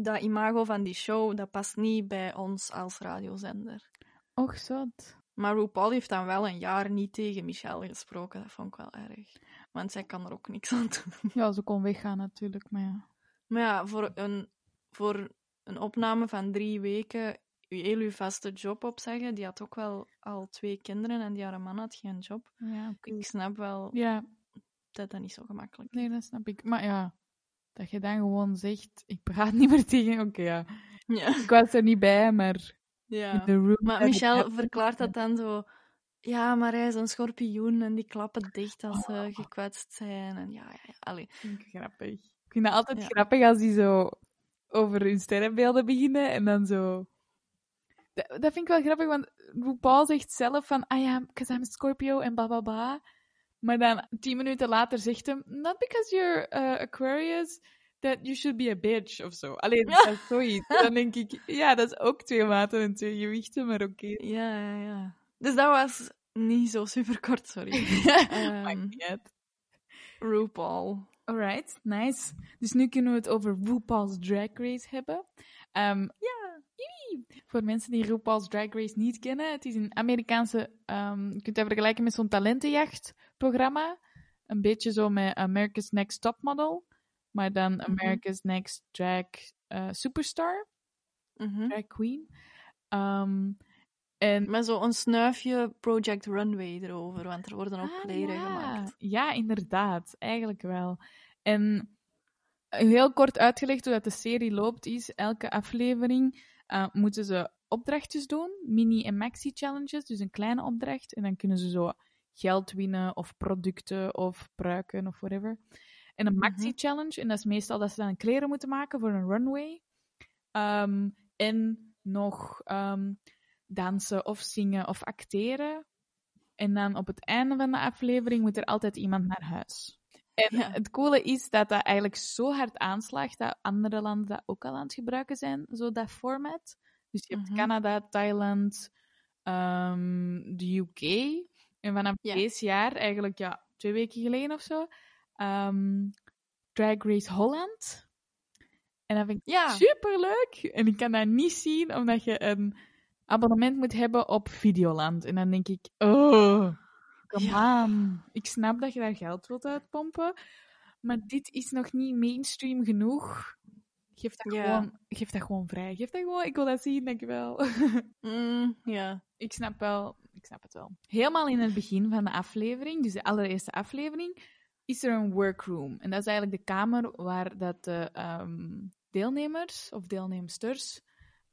[SPEAKER 2] Dat imago van die show, dat past niet bij ons als radiozender.
[SPEAKER 4] Och, zot.
[SPEAKER 2] Maar RuPaul heeft dan wel een jaar niet tegen Michelle gesproken. Dat vond ik wel erg. Want zij kan er ook niks aan doen. <laughs>
[SPEAKER 4] Ja, ze kon weggaan natuurlijk, maar ja.
[SPEAKER 2] Maar ja, voor een, voor een opname van drie weken je heel vaste job opzeggen. Die had ook wel al twee kinderen en die haar man had geen job.
[SPEAKER 4] Ja.
[SPEAKER 2] Ik snap wel
[SPEAKER 4] Ja,
[SPEAKER 2] dat dat niet zo gemakkelijk is.
[SPEAKER 4] nee, dat snap ik. Maar ja, dat je dan gewoon zegt, ik praat <laughs> niet meer tegen... Oké, ja.
[SPEAKER 2] Ja.
[SPEAKER 4] Ik was er niet bij, maar
[SPEAKER 2] ja. Maar
[SPEAKER 4] het-
[SPEAKER 2] verklaart dat dan zo. Ja, maar hij is een schorpioen en die klappen dicht als ze gekwetst zijn. En ja, ja, ja. Allee.
[SPEAKER 4] vind ik grappig. Ik vind het altijd
[SPEAKER 2] Ja.
[SPEAKER 4] grappig als die zo over hun sterrenbeelden beginnen en dan zo... Dat, dat vind ik wel grappig, want RuPaul zegt zelf van, ah ja, because I'm Scorpio en bla bla bla. Maar dan tien minuten later zegt hem, not because you're uh, Aquarius, that you should be a bitch of zo. Alleen, <laughs> dat is zoiets. Dan denk ik, ja, dat is ook twee maten en twee gewichten, maar oké.
[SPEAKER 2] Ja, ja, ja. Dus dat was niet zo super kort, sorry. <laughs>
[SPEAKER 4] Uit.
[SPEAKER 2] RuPaul.
[SPEAKER 4] Alright, nice. Dus nu kunnen we het over RuPaul's Drag Race hebben. Ehm,
[SPEAKER 2] Ja.
[SPEAKER 4] Voor mensen die RuPaul's Drag Race niet kennen, het is een Amerikaanse, ehm, je kunt het vergelijken met zo'n talentenjachtprogramma. Een beetje zo met America's Next Topmodel, maar dan America's Next Drag eh, Superstar,
[SPEAKER 2] Mhm.
[SPEAKER 4] Drag Queen. Ehm, en
[SPEAKER 2] Met zo'n snuifje Project Runway erover, want er worden ook
[SPEAKER 4] Ah,
[SPEAKER 2] kleren
[SPEAKER 4] ja.
[SPEAKER 2] gemaakt.
[SPEAKER 4] Ja, inderdaad. Eigenlijk wel. En heel kort uitgelegd hoe dat de serie loopt is, elke aflevering eh, moeten ze opdrachtjes doen, mini- en maxi-challenges, dus een kleine opdracht. En dan kunnen ze zo geld winnen, of producten, of pruiken, of whatever. En een
[SPEAKER 2] Mhm.
[SPEAKER 4] maxi-challenge, en dat is meestal dat ze dan kleren moeten maken voor een runway. Ehm, en nog ehm, dansen of zingen of acteren. En dan op het einde van de aflevering moet er altijd iemand naar huis. En
[SPEAKER 2] Ja.
[SPEAKER 4] het coole is dat dat eigenlijk zo hard aanslaagt dat andere landen dat ook al aan het gebruiken zijn, zo dat format. Dus je hebt
[SPEAKER 2] Mhm.
[SPEAKER 4] Canada, Thailand, ehm, de UK. En vanaf
[SPEAKER 2] Ja.
[SPEAKER 4] deze jaar, eigenlijk ja, twee weken geleden of zo, ehm, Drag Race Holland. En dat vind ik
[SPEAKER 2] Ja.
[SPEAKER 4] superleuk. En ik kan dat niet zien, omdat je een abonnement moet hebben op Videoland. En dan denk ik, oh, come
[SPEAKER 2] Ja.
[SPEAKER 4] on. Ik snap dat je daar geld wilt uitpompen, maar dit is nog niet mainstream genoeg. Geef dat,
[SPEAKER 2] Ja.
[SPEAKER 4] gewoon, geef dat gewoon vrij. Geef dat gewoon, ik wil dat zien, dankjewel. <laughs>
[SPEAKER 2] Mm, ja.
[SPEAKER 4] ik snap wel, ik snap het wel. Helemaal in het begin van de aflevering, dus de allereerste aflevering, is er een workroom. En dat is eigenlijk de kamer waar dat de ehm, deelnemers of deelnemsters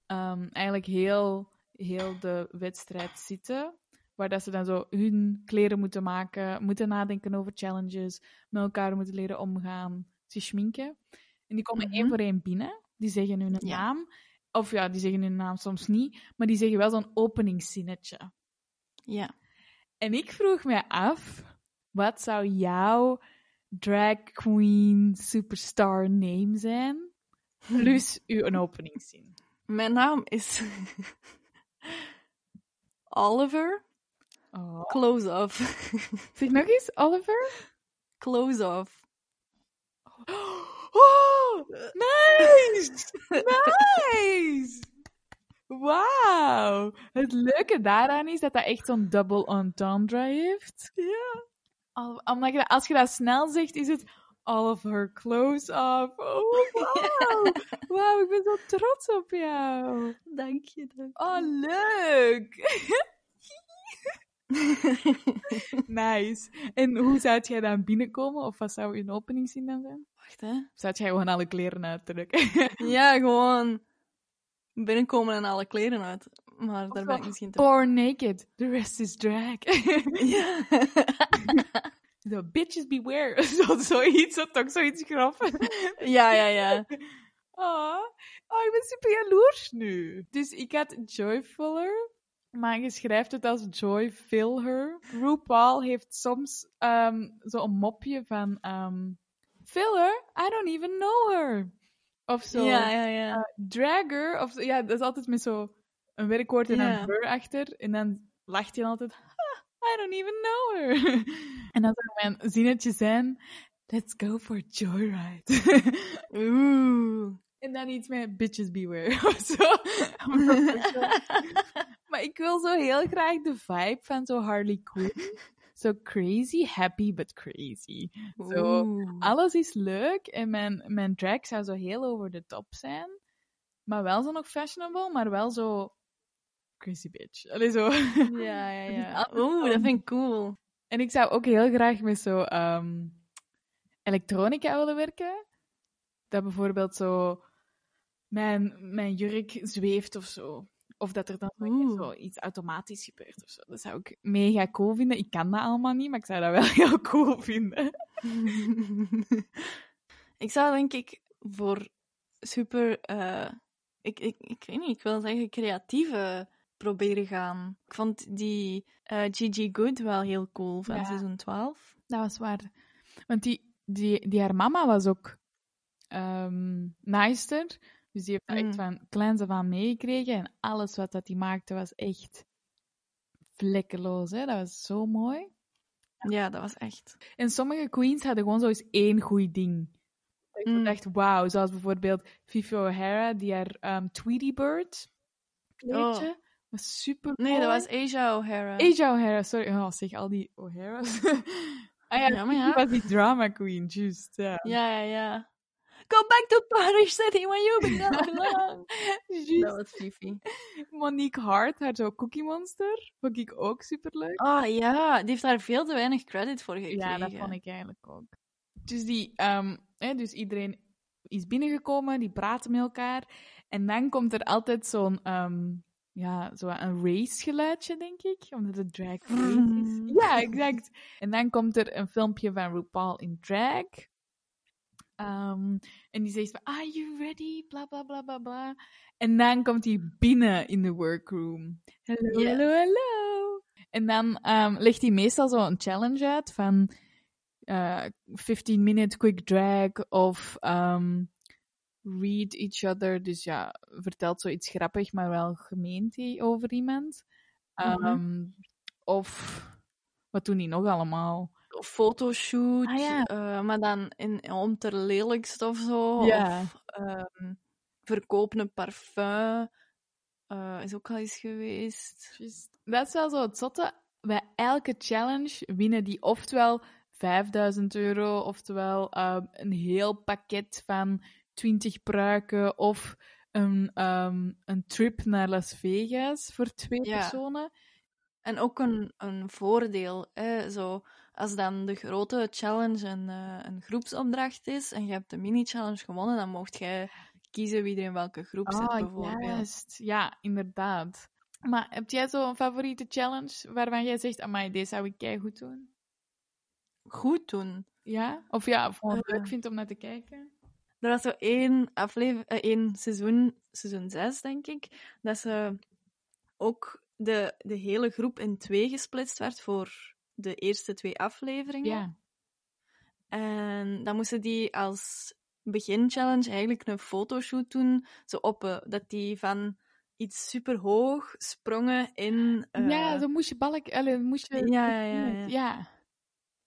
[SPEAKER 4] ehm, eigenlijk heel, heel de wedstrijd zitten. Waar dat ze dan zo hun kleren moeten maken, moeten nadenken over challenges, met elkaar moeten leren omgaan, zich schminken. En die komen
[SPEAKER 2] Mhm.
[SPEAKER 4] één voor één binnen. Die zeggen hun
[SPEAKER 2] Ja.
[SPEAKER 4] naam. Of ja, die zeggen hun naam soms niet, maar die zeggen wel zo'n openingszinnetje.
[SPEAKER 2] Ja.
[SPEAKER 4] En ik vroeg me af, wat zou jouw drag queen superstar name zijn? <laughs> Plus uw openingszin.
[SPEAKER 2] Mijn naam is <laughs> Oliver
[SPEAKER 4] Oh.
[SPEAKER 2] Close Off. <laughs>
[SPEAKER 4] Zeg nog eens, Oliver?
[SPEAKER 2] Close Off. <gasps>
[SPEAKER 4] Oh, nice! Nice! Wauw! Het leuke daaraan is dat dat echt zo'n double entendre heeft.
[SPEAKER 2] Ja.
[SPEAKER 4] Al- Omdat je dat, als je dat snel zegt, is het Oliver close off. Oh, wauw! <laughs> Wauw, ik ben zo trots op jou.
[SPEAKER 2] Dank je. Dank
[SPEAKER 4] Oh, leuk! <laughs> nice. En hoe zou jij dan binnenkomen? Of wat zou je openingszin dan zijn?
[SPEAKER 2] Wacht, hè.
[SPEAKER 4] Of zou jij gewoon alle kleren uittrekken?
[SPEAKER 2] Ja, gewoon binnenkomen en alle kleren uit. Maar daar ben ik misschien te...
[SPEAKER 4] Born naked, the rest is drag. <laughs>
[SPEAKER 2] Ja. <laughs>
[SPEAKER 4] Zo, bitches beware. <laughs> Zo, zoiets, zo, toch zoiets grof.
[SPEAKER 2] ja, ja, ja.
[SPEAKER 4] Oh, oh, ik ben super jaloers nu. Dus ik had Joyfuller, maar je schrijft het als Joy Fill Her. RuPaul heeft soms um, zo'n mopje van um, Fill her? I don't even know her. Of zo.
[SPEAKER 2] Ja, ja, ja.
[SPEAKER 4] Uh, dragger, of zo. ja, dat is altijd met zo een werkwoord en een her achter. En dan lacht hij altijd, "Ah, I don't even know her. <laughs> en dan zou mijn zinnetje zijn, let's go for a joyride. <laughs>
[SPEAKER 2] Oeh.
[SPEAKER 4] En dan iets met bitches beware <laughs> of zo. maar ik wil zo heel graag de vibe van zo Harley Quinn. Zo crazy, happy but crazy. Zo, alles is leuk en mijn, mijn drag zou zo heel over de top zijn. Maar wel zo nog fashionable, maar wel zo crazy bitch. Allee, zo.
[SPEAKER 2] Ja, ja, <laughs> ja. Oeh, dat vind ik cool.
[SPEAKER 4] En ik zou ook heel graag met zo ehm, elektronica willen werken. Dat bijvoorbeeld zo mijn, mijn jurk zweeft of zo. Of dat er dan zo iets automatisch gebeurt of zo. Dat zou ik mega cool vinden. Ik kan dat allemaal niet, maar ik zou dat wel <laughs> heel cool vinden. <laughs>
[SPEAKER 2] ik zou denk ik voor super, eh, ik, ik, ik weet niet, ik wil zeggen creatieve proberen gaan. Ik vond die eh, Gigi Good wel heel cool van
[SPEAKER 4] Ja.
[SPEAKER 2] seizoen 12.
[SPEAKER 4] Dat was waar. Want die, die, die haar mama was ook ehm naaister. Dus die heeft dat echt
[SPEAKER 2] Mm.
[SPEAKER 4] van kleins af aan meegekregen. En alles wat dat die maakte was echt vlekkeloos. Hè? Dat was zo mooi.
[SPEAKER 2] Ja, dat was echt.
[SPEAKER 4] En sommige queens hadden gewoon zo eens één goed ding. Dat ik
[SPEAKER 2] Mm.
[SPEAKER 4] dacht, wauw. Zoals bijvoorbeeld Fifi O'Hara, die haar ehm, Tweety Bird kleedje. Was super
[SPEAKER 2] Oh. Nee, dat was Asia O'Hara.
[SPEAKER 4] Asia O'Hara, sorry. Oh, zeg, al die O'Hara's. <laughs> ah ja,
[SPEAKER 2] Ja, maar
[SPEAKER 4] Fifi
[SPEAKER 2] ja.
[SPEAKER 4] was die drama queen, juist. Ja.
[SPEAKER 2] Ja, ja, ja. Go back to Paris City when you <laughs> belong. Dat was Fifi.
[SPEAKER 4] Monique Hart, haar zo Cookie Monster, vond ik ook superleuk.
[SPEAKER 2] Ah ja, die heeft daar veel te weinig credit voor gekregen.
[SPEAKER 4] Ja, dat vond ik eigenlijk ook. Dus, die, ehm, hè, dus iedereen is binnengekomen, die praten met elkaar. En dan komt er altijd zo'n ehm, ja, zo een race geluidje, denk ik. Omdat het drag race is. Ja, exact. En dan komt er een filmpje van RuPaul in drag. Ehm, en die zegt van, are you ready? Bla, bla, bla, bla, bla. En dan komt hij binnen in de workroom. Hallo,
[SPEAKER 2] Yes.
[SPEAKER 4] hallo, hallo. En dan ehm, legt hij meestal zo een challenge uit van eh 15 minute quick drag of ehm, read each other. Dus ja, vertelt zoiets grappig, maar wel gemeend hij over iemand.
[SPEAKER 2] Mhm.
[SPEAKER 4] Of wat doen die nog allemaal?
[SPEAKER 2] Fotoshoot,
[SPEAKER 4] Ah, ja.
[SPEAKER 2] eh, maar dan in, om ter lelijkst of zo.
[SPEAKER 4] Ja.
[SPEAKER 2] Of ehm verkopen een parfum. eh, is ook al eens geweest.
[SPEAKER 4] Dat is wel zo het zotte. Bij elke challenge winnen die oftewel 5000 euro, oftewel ehm, een heel pakket van 20 pruiken of een, ehm, een trip naar Las Vegas voor twee
[SPEAKER 2] Ja.
[SPEAKER 4] personen.
[SPEAKER 2] En ook een, een voordeel. Hè? Zo, als dan de grote challenge een, eh, een groepsopdracht is en je hebt de mini-challenge gewonnen, dan mocht jij kiezen wie er in welke groep zit,
[SPEAKER 4] Ah,
[SPEAKER 2] bijvoorbeeld.
[SPEAKER 4] juist. Ja, inderdaad. Maar heb jij zo'n favoriete challenge waarvan jij zegt, amai, deze zou ik goed doen?
[SPEAKER 2] Goed doen.
[SPEAKER 4] Ja? Of ja, of gewoon
[SPEAKER 2] Eh.
[SPEAKER 4] leuk vindt om naar te kijken?
[SPEAKER 2] Er was zo één, aflever eh, één seizoen, seizoen 6 denk ik, dat ze ook de, de hele groep in twee gesplitst werd voor de eerste twee afleveringen.
[SPEAKER 4] Ja.
[SPEAKER 2] En dan moesten die als beginchallenge eigenlijk een fotoshoot doen, zo op, eh, dat die van iets superhoog sprongen in... eh,
[SPEAKER 4] ja, dan moest je balk... Allee, dan moest je...
[SPEAKER 2] Ja, ja, ja, ja.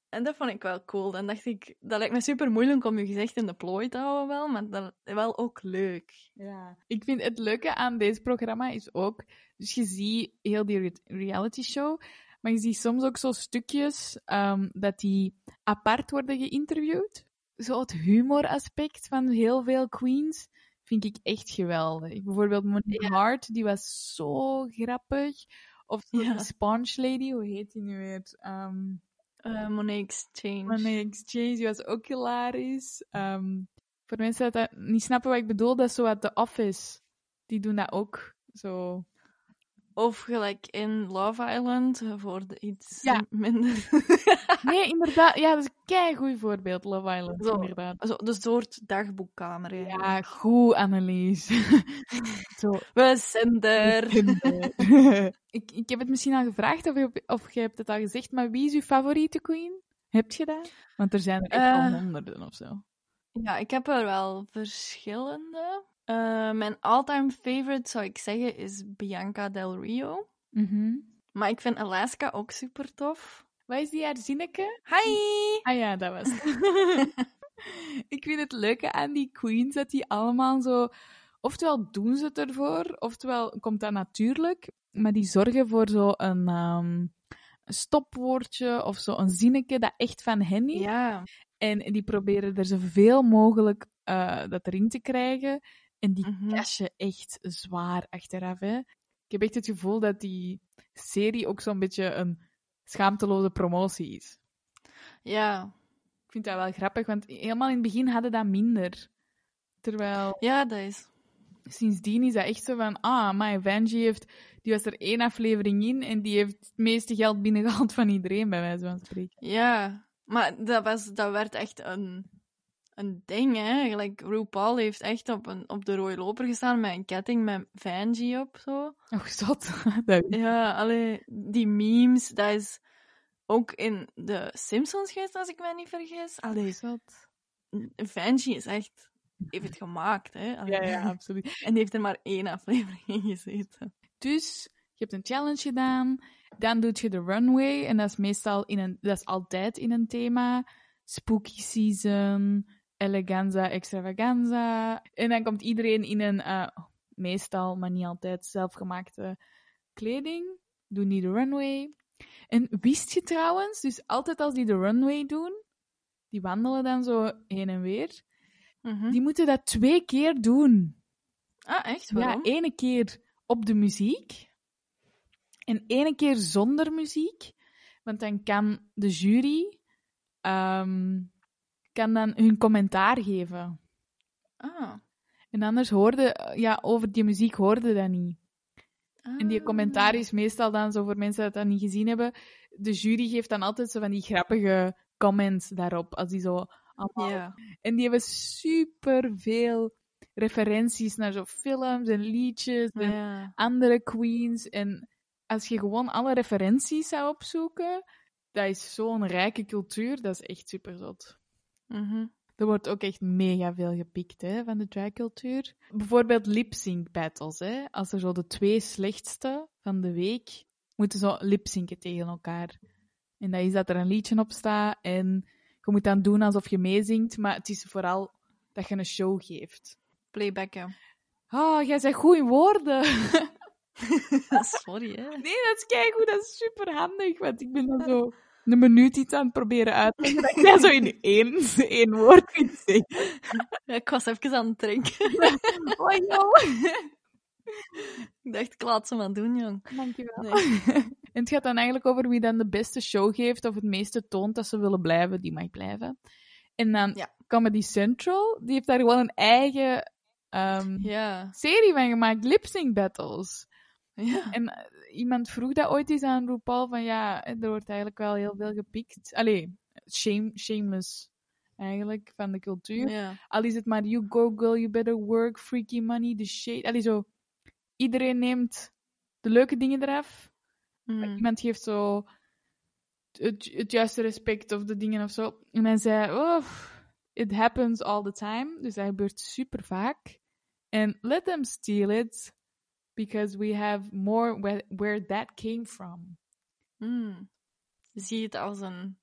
[SPEAKER 2] En dat vond ik wel cool. Dan dacht ik, dat lijkt me super moeilijk om je gezicht in de plooi te houden wel, maar dat wel ook leuk.
[SPEAKER 4] Ja. Ik vind het leuke aan deze programma is ook, dus je ziet heel die re- reality show, maar je ziet soms ook zo stukjes ehm, dat die apart worden geïnterviewd. Zo het humoraspect van heel veel queens vind ik echt geweldig. Bijvoorbeeld Monique Hart, die was zo grappig. Of
[SPEAKER 2] Ja.
[SPEAKER 4] die Sponge Lady, hoe heet die nu weer? Ehm
[SPEAKER 2] Eh Monet Exchange.
[SPEAKER 4] Money Exchange, die was ook hilarisch. Ehm, voor mensen dat, dat niet snappen wat ik bedoel, dat is zo uit The Office. Die doen dat ook zo.
[SPEAKER 2] Of gelijk in Love Island, eh, voor de iets
[SPEAKER 4] Ja.
[SPEAKER 2] minder... <laughs>
[SPEAKER 4] Nee, inderdaad. Ja, dat is een kei goed voorbeeld, Love Island.
[SPEAKER 2] Zo.
[SPEAKER 4] Inderdaad.
[SPEAKER 2] Zo, de soort dagboekkamer.
[SPEAKER 4] Ja, goed, Annelies. <laughs> zo.
[SPEAKER 2] We zijn er. <laughs>
[SPEAKER 4] ik, ik heb het misschien al gevraagd, of je, of je hebt het al gezegd, maar wie is uw favoriete queen? Heb je dat? Want er zijn er echt
[SPEAKER 2] Eh.
[SPEAKER 4] wel honderden of zo.
[SPEAKER 2] Ja, ik heb er wel verschillende. Eh, mijn all-time favorite, zou ik zeggen, is Bianca Del Rio.
[SPEAKER 4] Mhm.
[SPEAKER 2] Maar ik vind Alaska ook super tof.
[SPEAKER 4] Wat is die haar zinneke?
[SPEAKER 2] Hi! <laughs>
[SPEAKER 4] Ah ja, dat was het. <laughs> <laughs> ik vind het leuke aan die queens dat die allemaal zo. Oftewel doen ze het ervoor, oftewel komt dat natuurlijk. Maar die zorgen voor zo een, ehm, stopwoordje of zo een zinnetje dat echt van hen is.
[SPEAKER 2] Ja,
[SPEAKER 4] En die proberen er zoveel mogelijk eh, dat erin te krijgen. En die cashen echt zwaar achteraf. Hè. Ik heb echt het gevoel dat die serie ook zo'n beetje een schaamteloze promotie is.
[SPEAKER 2] ja.
[SPEAKER 4] Ik vind dat wel grappig, want helemaal in het begin hadden dat minder. Terwijl
[SPEAKER 2] Ja, dat is.
[SPEAKER 4] sindsdien is dat echt zo van, ah, maar Vanjie heeft, die was er één aflevering in en die heeft het meeste geld binnengehaald van iedereen, bij wijze van spreken.
[SPEAKER 2] Ja, maar dat, was, dat werd echt een, een ding, hè. Gelijk, RuPaul heeft echt op, een, op de rode loper gestaan met een ketting met Vanjie op, zo.
[SPEAKER 4] Oh, zot. <laughs>
[SPEAKER 2] Ja, allee, die memes, dat is ook in de Simpsons geweest, als ik mij niet vergis. Allee,
[SPEAKER 4] zot.
[SPEAKER 2] Vanjie is echt heeft het gemaakt, hè. Allee.
[SPEAKER 4] Ja, ja, absoluut. <laughs>
[SPEAKER 2] En die heeft er maar één aflevering in gezeten.
[SPEAKER 4] Dus je hebt een challenge gedaan, dan doe je de runway en dat is meestal in een, dat is altijd in een thema. Spooky season, eleganza, extravaganza. En dan komt iedereen in een, eh, meestal, maar niet altijd, zelfgemaakte kleding. Doen die de runway. En wist je trouwens, dus altijd als die de runway doen, die wandelen dan zo heen en weer,
[SPEAKER 2] Mhm.
[SPEAKER 4] die moeten dat twee keer doen.
[SPEAKER 2] Ah, echt?
[SPEAKER 4] Ja,
[SPEAKER 2] Waarom?
[SPEAKER 4] ene keer op de muziek en ene keer zonder muziek. Want dan kan de jury ehm, kan dan hun commentaar geven.
[SPEAKER 2] Ah.
[SPEAKER 4] En anders hoorde, ja, over die muziek hoorde dat niet. En die
[SPEAKER 2] Ah.
[SPEAKER 4] commentaar is meestal dan zo voor mensen die dat niet gezien hebben. De jury geeft dan altijd zo van die grappige comments daarop. Als die zo allemaal
[SPEAKER 2] Ja.
[SPEAKER 4] En die hebben super veel referenties naar zo films en liedjes en
[SPEAKER 2] ja.
[SPEAKER 4] andere queens. En als je gewoon alle referenties zou opzoeken, dat is zo'n rijke cultuur, dat is echt super zot.
[SPEAKER 2] Mhm.
[SPEAKER 4] Er wordt ook echt mega veel gepikt hè, van de dragcultuur. Bijvoorbeeld lip-sync battles. Hè. Als er zo de twee slechtste van de week moeten zo lip-synken tegen elkaar. En dat is dat er een liedje op staat en je moet dan doen alsof je meezingt, maar het is vooral dat je een show geeft.
[SPEAKER 2] Playbacken.
[SPEAKER 4] Ah, jij zegt goed in woorden. <laughs>
[SPEAKER 2] Sorry, hè.
[SPEAKER 4] Nee, dat is keigoed, dat is super handig, want ik ben dan zo een minuut iets aan het proberen uit te leggen. Zo in één, één woord kunt zeggen.
[SPEAKER 2] Ik was even aan het drinken. <laughs>
[SPEAKER 4] Oh, joh.
[SPEAKER 2] Ik dacht, ik laat ze maar doen, jong.
[SPEAKER 4] Dankjewel.
[SPEAKER 2] Nee.
[SPEAKER 4] En het gaat dan eigenlijk over wie dan de beste show geeft of het meeste toont dat ze willen blijven, die mag blijven. En dan
[SPEAKER 2] Ja.
[SPEAKER 4] Comedy Central, die heeft daar gewoon een eigen ehm,
[SPEAKER 2] Ja.
[SPEAKER 4] serie van gemaakt, lip sync battles.
[SPEAKER 2] Ja.
[SPEAKER 4] En eh, iemand vroeg dat ooit eens aan RuPaul van ja, er wordt eigenlijk wel heel veel gepikt. Allee, shame, shameless eigenlijk van de cultuur.
[SPEAKER 2] Ja.
[SPEAKER 4] Al is het maar you go girl, you better work, freaky money, the shade. Allee, zo. Iedereen neemt de leuke dingen eraf.
[SPEAKER 2] Mm.
[SPEAKER 4] Iemand geeft zo het, het juiste respect of de dingen of zo. En hij zei, oh, it happens all the time. Dus dat gebeurt super vaak. En let them steal it, because we have more where, where that came from.
[SPEAKER 2] Mm. Zie het als een,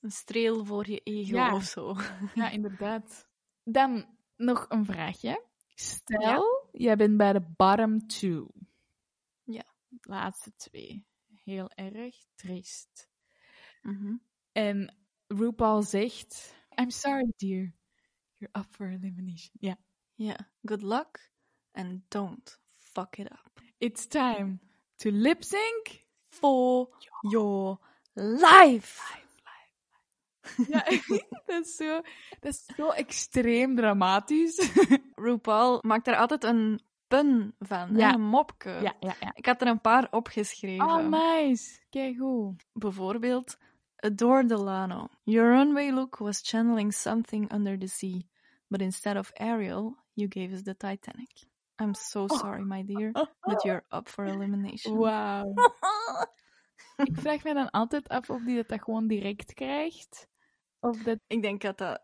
[SPEAKER 2] een streel voor je ego
[SPEAKER 4] Ja.
[SPEAKER 2] of zo. <laughs>
[SPEAKER 4] Ja, inderdaad. Dan nog een vraagje. Stel,
[SPEAKER 2] Ja.
[SPEAKER 4] jij bent bij de bottom two.
[SPEAKER 2] Ja.
[SPEAKER 4] Laatste twee. Heel erg triest.
[SPEAKER 2] Mhm.
[SPEAKER 4] En RuPaul zegt: I'm sorry, dear. You're up for elimination. Ja.
[SPEAKER 2] Ja. Good luck and don't fuck it up.
[SPEAKER 4] It's time to lip sync.
[SPEAKER 2] For your life.
[SPEAKER 4] Ja, <laughs> <laughs> dat is zo, dat is zo extreem dramatisch. <laughs>
[SPEAKER 2] RuPaul maakt er altijd een pun van,
[SPEAKER 4] Ja.
[SPEAKER 2] een mopke.
[SPEAKER 4] ja, ja, ja.
[SPEAKER 2] Ik had er een paar opgeschreven.
[SPEAKER 4] Oh, nice. Kijk goed.
[SPEAKER 2] Bijvoorbeeld, Adore Delano. Your runway look was channeling something under the sea, but instead of Ariel, you gave us the Titanic. I'm so sorry, my dear, but <laughs> you're up for elimination.
[SPEAKER 4] Wauw. <laughs> Ik vraag me dan altijd af of die dat, gewoon direct krijgt. Of dat...
[SPEAKER 2] Ik denk dat dat,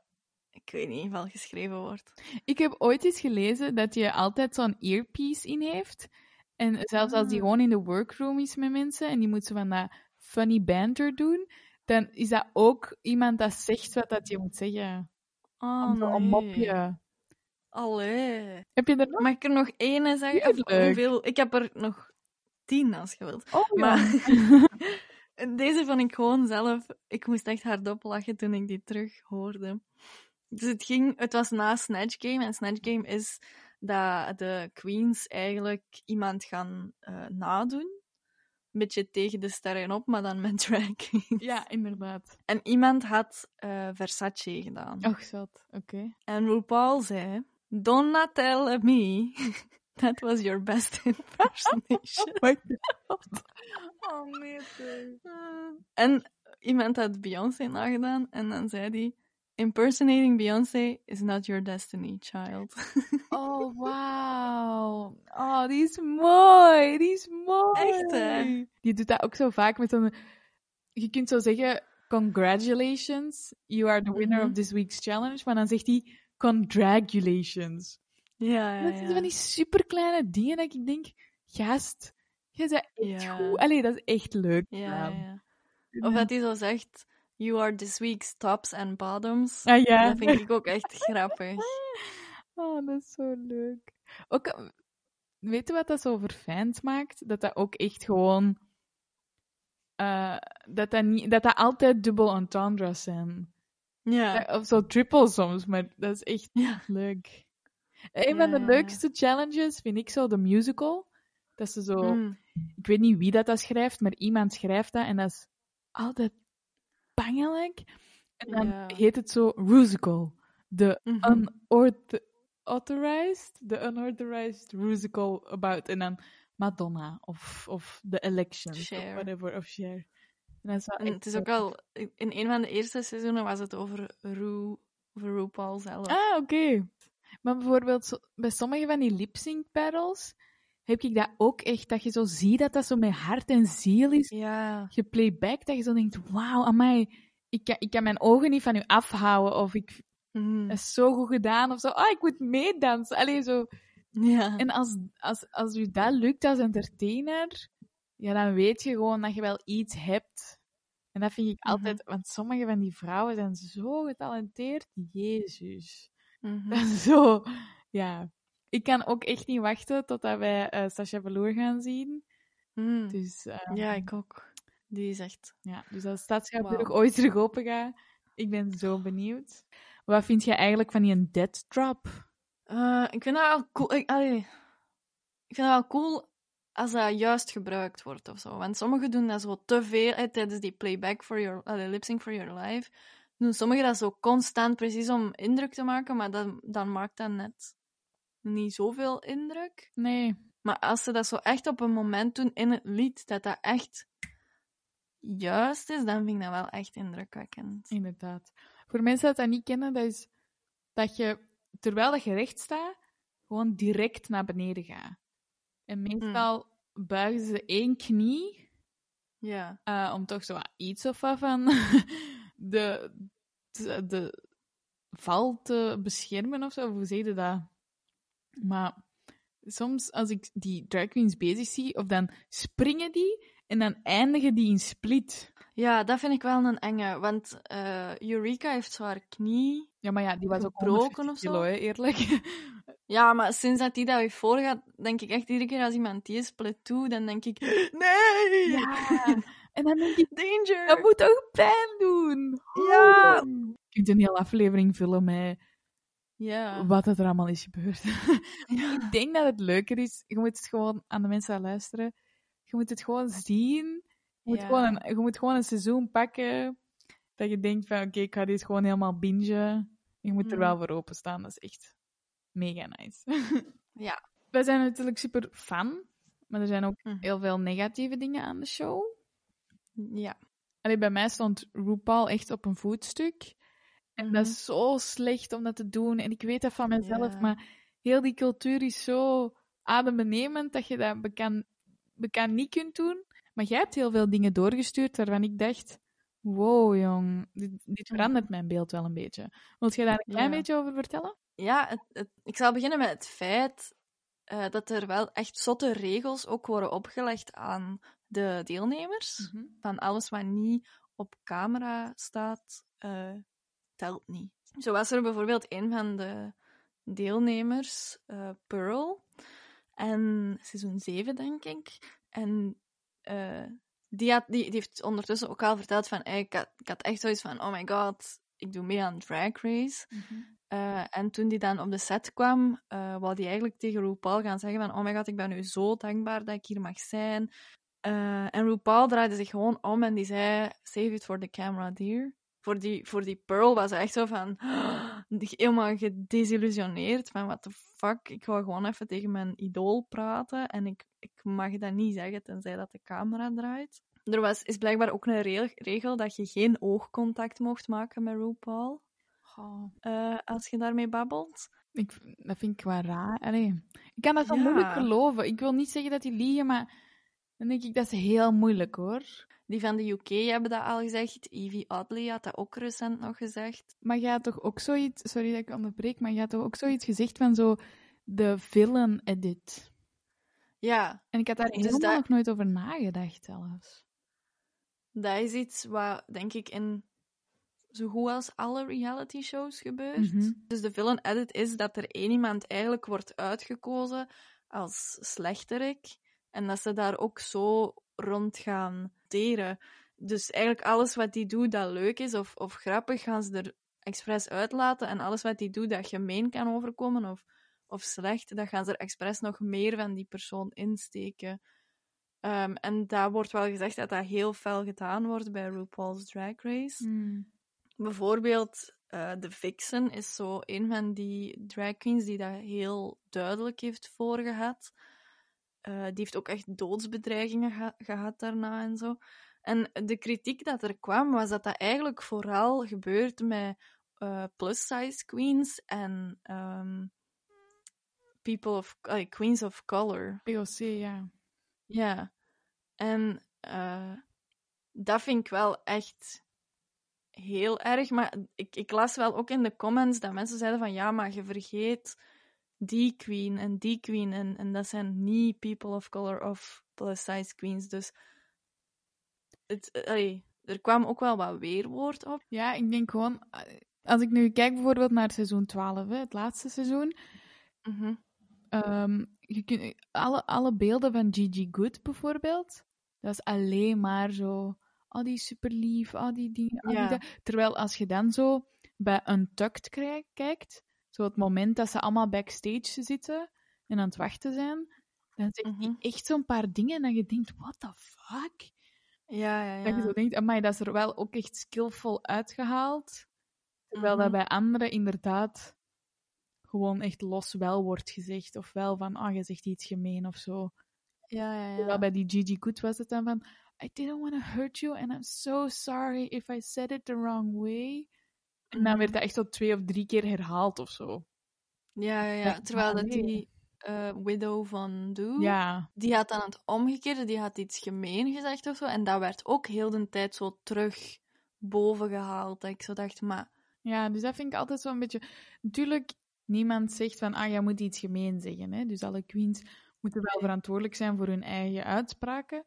[SPEAKER 2] ik weet niet, wel geschreven wordt.
[SPEAKER 4] Ik heb ooit eens gelezen dat je altijd zo'n earpiece in heeft. En zelfs als die
[SPEAKER 2] Ah.
[SPEAKER 4] gewoon in de workroom is met mensen en die moet zo van dat funny banter doen, dan is dat ook iemand dat zegt wat dat je moet zeggen.
[SPEAKER 2] Oh,
[SPEAKER 4] Om zo een
[SPEAKER 2] nee.
[SPEAKER 4] mopje.
[SPEAKER 2] Allee.
[SPEAKER 4] Heb je er nog?
[SPEAKER 2] Mag ik er nog één zeggen? Hoeveel? Ik heb er nog tien als je wilt.
[SPEAKER 4] Oh, ja.
[SPEAKER 2] Maar <laughs> deze vond ik gewoon zelf. Ik moest echt hardop lachen toen ik die terug hoorde. Dus het ging, het was na Snatch Game. En Snatch Game is dat de queens eigenlijk iemand gaan eh, nadoen. Een beetje tegen de sterren op, maar dan met <laughs> drag queens.
[SPEAKER 4] Ja, inderdaad.
[SPEAKER 2] En iemand had eh, Versace gedaan.
[SPEAKER 4] Och, zat. Oké.
[SPEAKER 2] En RuPaul zei: Donna tell me <laughs> that was your best <laughs> impersonation.
[SPEAKER 4] my god. Oh nee,
[SPEAKER 2] En iemand had Beyoncé nagedaan en dan zei hij: Impersonating Beyoncé is not your destiny, child. <laughs>
[SPEAKER 4] Oh, wauw. Oh, die is mooi. Die is mooi.
[SPEAKER 2] Echt, hè?
[SPEAKER 4] Die doet dat ook zo vaak met een... Je kunt zo zeggen, congratulations, you are the winner
[SPEAKER 2] Mhm.
[SPEAKER 4] of this week's challenge. Maar dan zegt hij, Congratulations.
[SPEAKER 2] Ja, ja,
[SPEAKER 4] Dat zijn
[SPEAKER 2] ja.
[SPEAKER 4] van die superkleine dingen dat ik denk, gast, jij bent echt
[SPEAKER 2] Ja.
[SPEAKER 4] goed. Allee, dat is echt leuk.
[SPEAKER 2] Ja, ja. Of dat hij zo zegt, you are this week's tops and bottoms.
[SPEAKER 4] Ah ja.
[SPEAKER 2] Dat vind ik ook echt grappig. <laughs>
[SPEAKER 4] Oh, dat is zo leuk. Ook, weet je wat dat zo fans maakt? Dat dat ook echt gewoon... eh, dat, dat, niet, dat dat altijd dubbel entendres zijn.
[SPEAKER 2] Ja.
[SPEAKER 4] Of zo triple soms, maar dat is echt
[SPEAKER 2] Ja.
[SPEAKER 4] leuk. Een
[SPEAKER 2] Ja,
[SPEAKER 4] van de leukste challenges vind ik zo de musical. Dat ze zo...
[SPEAKER 2] Mm.
[SPEAKER 4] Ik weet niet wie dat, dat schrijft, maar iemand schrijft dat en dat is altijd bangelijk. En dan
[SPEAKER 2] Ja.
[SPEAKER 4] heet het zo Rusical. De
[SPEAKER 2] Mhm.
[SPEAKER 4] unauthorized, de unauthorized Rusical about. En dan Madonna of, of The Elections of whatever, of Cher. En dat is wel
[SPEAKER 2] En
[SPEAKER 4] echt
[SPEAKER 2] het is ook. In een van de eerste seizoenen was het over Ru, over RuPaul zelf.
[SPEAKER 4] Ah, oké. Maar bijvoorbeeld bij sommige van die lip-sync battles heb ik dat ook echt, dat je zo ziet dat dat zo met hart en ziel is
[SPEAKER 2] Ja.
[SPEAKER 4] geplayback, dat je zo denkt, wauw, amai, ik kan, ik kan mijn ogen niet van u afhouden, of ik,
[SPEAKER 2] Mm.
[SPEAKER 4] dat is zo goed gedaan, of zo, ah, ik moet meedansen. Allee, zo.
[SPEAKER 2] Ja.
[SPEAKER 4] En als, als, als u dat lukt als entertainer, ja, dan weet je gewoon dat je wel iets hebt. En dat vind ik
[SPEAKER 2] Mhm.
[SPEAKER 4] altijd, want sommige van die vrouwen zijn zo getalenteerd, jezus.
[SPEAKER 2] Mhm.
[SPEAKER 4] Dat is zo, ja. Ik kan ook echt niet wachten totdat wij eh Sasha Velour gaan zien.
[SPEAKER 2] Mm.
[SPEAKER 4] Dus,
[SPEAKER 2] Ja, ik ook. Die is echt...
[SPEAKER 4] ja, dus als Stadsschouwburg
[SPEAKER 2] Wauw.
[SPEAKER 4] ooit terug open gaat, ik ben zo benieuwd. Wat vind jij eigenlijk van die dead drop?
[SPEAKER 2] Eh, ik vind dat wel cool. Ik, allee, ik vind dat wel cool als dat juist gebruikt wordt of zo. Want sommigen doen dat zo te veel hè, tijdens die playback for your, allee, lip sync for your life. Doen sommigen dat zo constant precies om indruk te maken, maar dan, dan maakt dat net niet zoveel indruk.
[SPEAKER 4] Nee.
[SPEAKER 2] Maar als ze dat zo echt op een moment doen in het lied, dat dat echt juist is, dan vind ik dat wel echt indrukwekkend.
[SPEAKER 4] Inderdaad. Voor mensen dat dat niet kennen, dat is dat je, terwijl dat je recht staat, gewoon direct naar beneden gaat. En meestal buigen ze één knie,
[SPEAKER 2] Ja.
[SPEAKER 4] eh, om toch zo iets of wat van <laughs> de, de, de val te beschermen of zo. Hoe zeg je dat? Maar soms als ik die drag queens bezig zie, of dan springen die en dan eindigen die in split.
[SPEAKER 2] Ja, dat vind ik wel een enge. Want eh, Eureka heeft zo haar knie.
[SPEAKER 4] Ja, maar ja, die was ook
[SPEAKER 2] Gebroken
[SPEAKER 4] 150
[SPEAKER 2] of zo?
[SPEAKER 4] kilo, hè, eerlijk. <laughs>
[SPEAKER 2] Ja, maar sinds dat die dat weer voorgaat, denk ik echt iedere keer als iemand die split toe, dan denk ik: <gasps> Nee!
[SPEAKER 4] Ja. En dan denk ik, <laughs>
[SPEAKER 2] Danger!
[SPEAKER 4] dat moet toch pijn doen?
[SPEAKER 2] Ja.
[SPEAKER 4] Je kunt een hele aflevering vullen met
[SPEAKER 2] Ja.
[SPEAKER 4] wat er allemaal is gebeurd. <laughs>
[SPEAKER 2] Ja.
[SPEAKER 4] Ik denk dat het leuker is, je moet het gewoon aan de mensen luisteren. Je moet het gewoon zien. Je moet,
[SPEAKER 2] Ja.
[SPEAKER 4] gewoon, een, je moet gewoon een seizoen pakken. Dat je denkt van, oké, ik ga dit gewoon helemaal bingen. Je moet er
[SPEAKER 2] Mhm.
[SPEAKER 4] wel voor openstaan. Dat is echt mega nice. <laughs>
[SPEAKER 2] Ja.
[SPEAKER 4] Wij zijn natuurlijk super fan. Maar er zijn ook
[SPEAKER 2] Mhm.
[SPEAKER 4] heel veel negatieve dingen aan de show.
[SPEAKER 2] Ja.
[SPEAKER 4] Allee, bij mij stond RuPaul echt op een voetstuk. En dat
[SPEAKER 2] Mhm.
[SPEAKER 4] is zo slecht om dat te doen. En ik weet dat van mezelf,
[SPEAKER 2] Ja.
[SPEAKER 4] maar heel die cultuur is zo adembenemend dat je dat bekan, bekan niet kunt doen. Maar jij hebt heel veel dingen doorgestuurd waarvan ik dacht: wow, jong, dit, dit verandert mijn beeld wel een beetje. Wilt jij daar een klein
[SPEAKER 2] Ja.
[SPEAKER 4] beetje over vertellen?
[SPEAKER 2] Ja, het, het- ik zal beginnen met het feit eh, dat er wel echt zotte regels ook worden opgelegd aan de deelnemers. Van alles wat niet op camera staat, eh, telt niet. Zo was er bijvoorbeeld een van de deelnemers, eh, Pearl, en seizoen 7, denk ik. En eh, die, had, die, die heeft ondertussen ook al verteld van, eh, ik, had, ik had echt zoiets van, oh my god, ik doe mee aan Drag Race. Eh, en toen die dan op de set kwam, eh wou die eigenlijk tegen RuPaul gaan zeggen van oh my god, ik ben nu zo dankbaar dat ik hier mag zijn. Eh, en RuPaul draaide zich gewoon om en die zei, save it for the camera, dear. Voor die, voor die Pearl was hij echt zo van, <gasps> helemaal gedesillusioneerd van what the fuck, ik wou gewoon even tegen mijn idool praten en ik, ik mag dat niet zeggen tenzij dat de camera draait. Er was, is blijkbaar ook een re- regel dat je geen oogcontact mocht maken met RuPaul
[SPEAKER 4] Oh,
[SPEAKER 2] eh, als je daarmee babbelt.
[SPEAKER 4] ik, dat vind ik wel raar. Allee, ik kan dat zo
[SPEAKER 2] Ja.
[SPEAKER 4] moeilijk geloven. Ik wil niet zeggen dat die liegen, maar dan denk ik dat is heel moeilijk hoor.
[SPEAKER 2] Die van de UK hebben dat al gezegd. Evie Oddly had dat ook recent nog gezegd.
[SPEAKER 4] Maar je had toch ook zoiets... Sorry dat ik onderbreek, maar je had toch ook zoiets gezegd van zo... De villain edit.
[SPEAKER 2] Ja,
[SPEAKER 4] En ik had daar
[SPEAKER 2] Dus
[SPEAKER 4] helemaal
[SPEAKER 2] dat-
[SPEAKER 4] nog nooit over nagedacht zelfs.
[SPEAKER 2] dat is iets wat, denk ik, in zo goed als alle reality shows gebeurt.
[SPEAKER 4] Mhm.
[SPEAKER 2] Dus de villain edit is dat er één iemand eigenlijk wordt uitgekozen als slechterik. En dat ze daar ook zo rond gaan Dus eigenlijk alles wat die doet dat leuk is of, of grappig, gaan ze er expres uitlaten. En alles wat die doet dat gemeen kan overkomen of, of slecht, dat gaan ze er expres nog meer van die persoon insteken. Ehm, en daar wordt wel gezegd dat dat heel fel gedaan wordt bij RuPaul's Drag Race.
[SPEAKER 4] Hmm.
[SPEAKER 2] Bijvoorbeeld, eh, de Vixen is zo een van die drag queens die dat heel duidelijk heeft voorgehad. Eh, die heeft ook echt doodsbedreigingen geha- gehad daarna en zo. En de kritiek dat er kwam, was dat dat eigenlijk vooral gebeurt met eh, plus-size queens en ehm, people of, allee, queens of color.
[SPEAKER 4] POC, ja.
[SPEAKER 2] Ja. En eh, dat vind ik wel echt heel erg. Maar ik, ik las wel ook in de comments dat mensen zeiden van ja, maar je vergeet die queen en die queen. En, en dat zijn niet people of color of plus size queens. Dus het, eh, allee, er kwam ook wel wat weerwoord op.
[SPEAKER 4] Ja, ik denk gewoon... eh, Als ik nu kijk bijvoorbeeld naar seizoen 12, hè, het laatste seizoen... Ehm, je kunt, alle, alle beelden van Gigi Good bijvoorbeeld, dat is alleen maar zo, oh die is super lief, oh die dingen, oh, die
[SPEAKER 2] Ja.
[SPEAKER 4] dat. Terwijl als je dan zo bij Untucked krij- kijkt, zo het moment dat ze allemaal backstage zitten en aan het wachten zijn, dan zegt
[SPEAKER 2] Mhm.
[SPEAKER 4] hij echt zo'n paar dingen en je denkt, what the fuck?
[SPEAKER 2] Ja, ja,
[SPEAKER 4] Dat je zo
[SPEAKER 2] ja.
[SPEAKER 4] denkt, amai, dat is er wel ook echt skillful uitgehaald. Terwijl dat
[SPEAKER 2] Mhm.
[SPEAKER 4] bij anderen inderdaad gewoon echt los wel wordt gezegd. Of wel van, ah, je zegt iets gemeen of zo.
[SPEAKER 2] Ja, ja,
[SPEAKER 4] Terwijl
[SPEAKER 2] ja.
[SPEAKER 4] bij die Gigi Good was het dan van, I didn't want to hurt you and I'm so sorry if I said it the wrong way. En dan
[SPEAKER 2] Mhm.
[SPEAKER 4] werd dat echt zo twee of drie keer herhaald of zo.
[SPEAKER 2] Ja, ja, ja. Terwijl
[SPEAKER 4] ah,
[SPEAKER 2] dat die eh, widow van Doe...
[SPEAKER 4] Ja,
[SPEAKER 2] Die had dan het omgekeerde, die had iets gemeen gezegd of zo. En dat werd ook heel de tijd zo terug boven gehaald. Dat ik zo dacht, maar
[SPEAKER 4] ja, dus dat vind ik altijd zo'n beetje... Natuurlijk, niemand zegt van, ah, jij moet iets gemeen zeggen. Hè? Dus alle queens moeten wel verantwoordelijk zijn voor hun eigen uitspraken.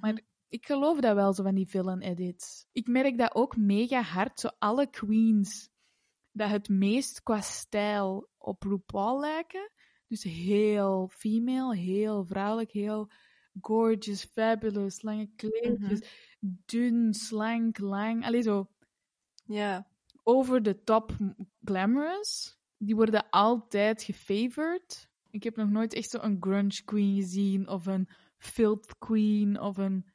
[SPEAKER 4] Maar ik geloof dat wel, zo van die villain edits. Ik merk dat ook mega hard, zo alle queens dat het meest qua stijl op RuPaul lijken. Dus heel female, heel vrouwelijk, heel gorgeous, fabulous, lange kleedjes, dun, slank, lang. Allee, zo
[SPEAKER 2] ja.
[SPEAKER 4] over the top glamorous. Die worden altijd gefavored. Ik heb nog nooit echt zo'n grunge queen gezien, of een filth queen, of een...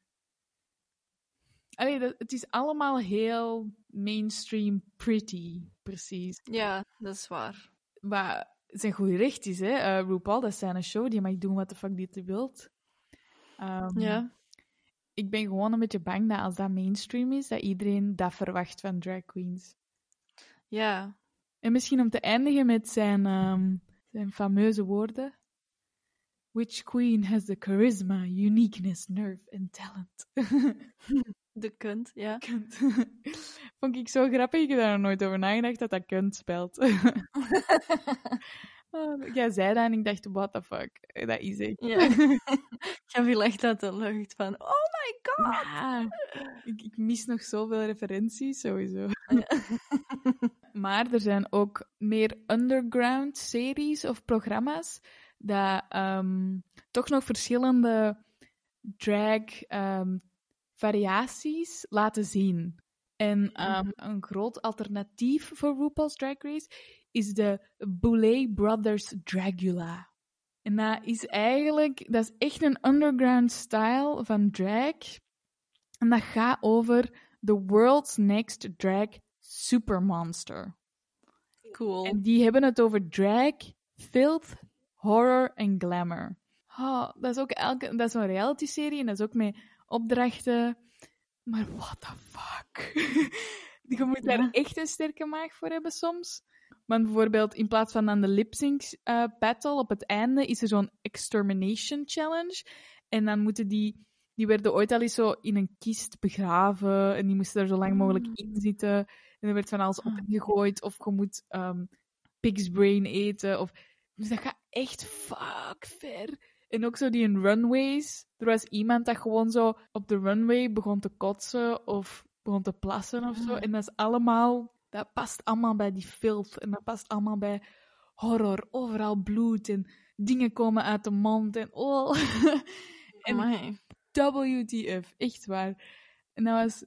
[SPEAKER 4] Allee, dat, het is allemaal heel mainstream pretty, precies.
[SPEAKER 2] ja, dat is waar.
[SPEAKER 4] Maar zijn goed recht is, hè. Eh, RuPaul, dat is zijn show, die mag doen wat de fuck die hij wilt. Ehm,
[SPEAKER 2] Ja.
[SPEAKER 4] Ik ben gewoon een beetje bang dat als dat mainstream is, dat iedereen dat verwacht van drag queens.
[SPEAKER 2] Ja.
[SPEAKER 4] En misschien om te eindigen met zijn, ehm, zijn fameuze woorden. Which queen has the charisma, uniqueness, nerve and talent? <laughs>
[SPEAKER 2] De kunt, ja. <laughs> <laughs>
[SPEAKER 4] Vond ik zo grappig. Ik heb daar nog nooit over nagedacht dat dat kunt spelt. <laughs> Oh, Jij zei dat en ik dacht, what the fuck? Dat is ik.
[SPEAKER 2] Ja. Ik heb viel echt uit de lucht van, oh my god!
[SPEAKER 4] Ja, ik, ik mis nog zoveel referenties, sowieso. maar er zijn ook meer underground series of programma's dat ehm, toch nog verschillende drag ehm, variaties laten zien. En ehm, een groot alternatief voor RuPaul's Drag Race is de Boulet Brothers Dragula. En dat is eigenlijk, dat is echt een underground style van drag. En dat gaat over The World's Next Drag Supermonster.
[SPEAKER 2] Cool.
[SPEAKER 4] En die hebben het over drag, filth, horror en glamour. Oh, dat is ook elke, dat is een reality-serie en dat is ook met opdrachten. Maar what the fuck? <laughs> Je moet daar
[SPEAKER 2] Ja.
[SPEAKER 4] echt een sterke maag voor hebben soms. Want bijvoorbeeld in plaats van dan de lip-sync eh, battle op het einde is er zo'n extermination challenge. En dan moeten die die werden ooit al eens zo in een kist begraven en die moesten er zo lang mogelijk
[SPEAKER 2] Ah.
[SPEAKER 4] in zitten. En er werd van alles
[SPEAKER 2] Ah.
[SPEAKER 4] gegooid of je moet ehm pig's brain eten. Of... Dus dat gaat echt fuck ver. En ook zo die in runways. Er was iemand dat gewoon zo op de runway begon te kotsen of begon te plassen of zo.
[SPEAKER 2] Ah.
[SPEAKER 4] En dat is allemaal... Dat past allemaal bij die filth. En dat past allemaal bij horror. Overal bloed en dingen komen uit de mond. En oh... <laughs> en
[SPEAKER 2] Amai.
[SPEAKER 4] WTF, echt waar. En dat was...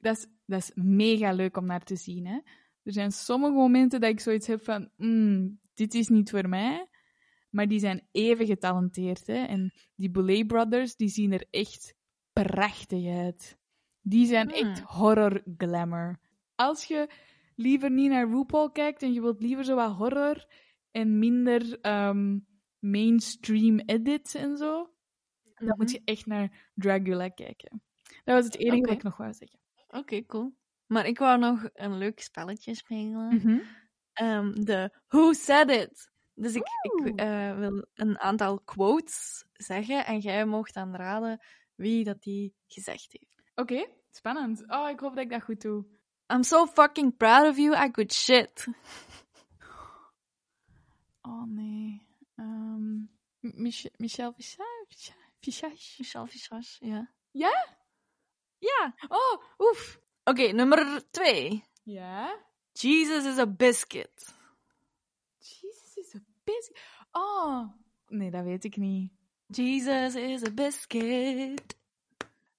[SPEAKER 4] Dat is, dat is mega leuk om naar te zien, hè. Er zijn sommige momenten dat ik zoiets heb van... "Mm, dit is niet voor mij. Maar die zijn even getalenteerd, hè. En die Boulet Brothers, die zien er echt prachtig uit. Die zijn echt
[SPEAKER 2] Hmm.
[SPEAKER 4] horror glamour. Als je liever niet naar RuPaul kijkt en je wilt liever zo wat horror en minder ehm, mainstream edits en zo, dan moet je echt naar Dragula kijken. Dat was het enige
[SPEAKER 2] Oké.
[SPEAKER 4] wat ik nog wou zeggen.
[SPEAKER 2] Oké, cool. Maar ik wou nog een leuk spelletje spelen.
[SPEAKER 4] Mhm.
[SPEAKER 2] Ehm, de Who Said It. Dus ik, eh, wil een aantal quotes zeggen en jij mocht dan raden wie dat die gezegd heeft.
[SPEAKER 4] Oké, spannend. Oh, ik hoop dat ik dat goed doe.
[SPEAKER 2] I'm so fucking proud of you, I could shit.
[SPEAKER 4] Oh nee. Ehm, Mich Michel Visage? Visage?
[SPEAKER 2] Michel Visage, ja.
[SPEAKER 4] Ja?
[SPEAKER 2] Ja.
[SPEAKER 4] Oh, oef.
[SPEAKER 2] Oké, nummer twee.
[SPEAKER 4] Ja?
[SPEAKER 2] Jesus is a biscuit.
[SPEAKER 4] Oh. Nee, dat weet ik niet.
[SPEAKER 2] Jesus is a biscuit.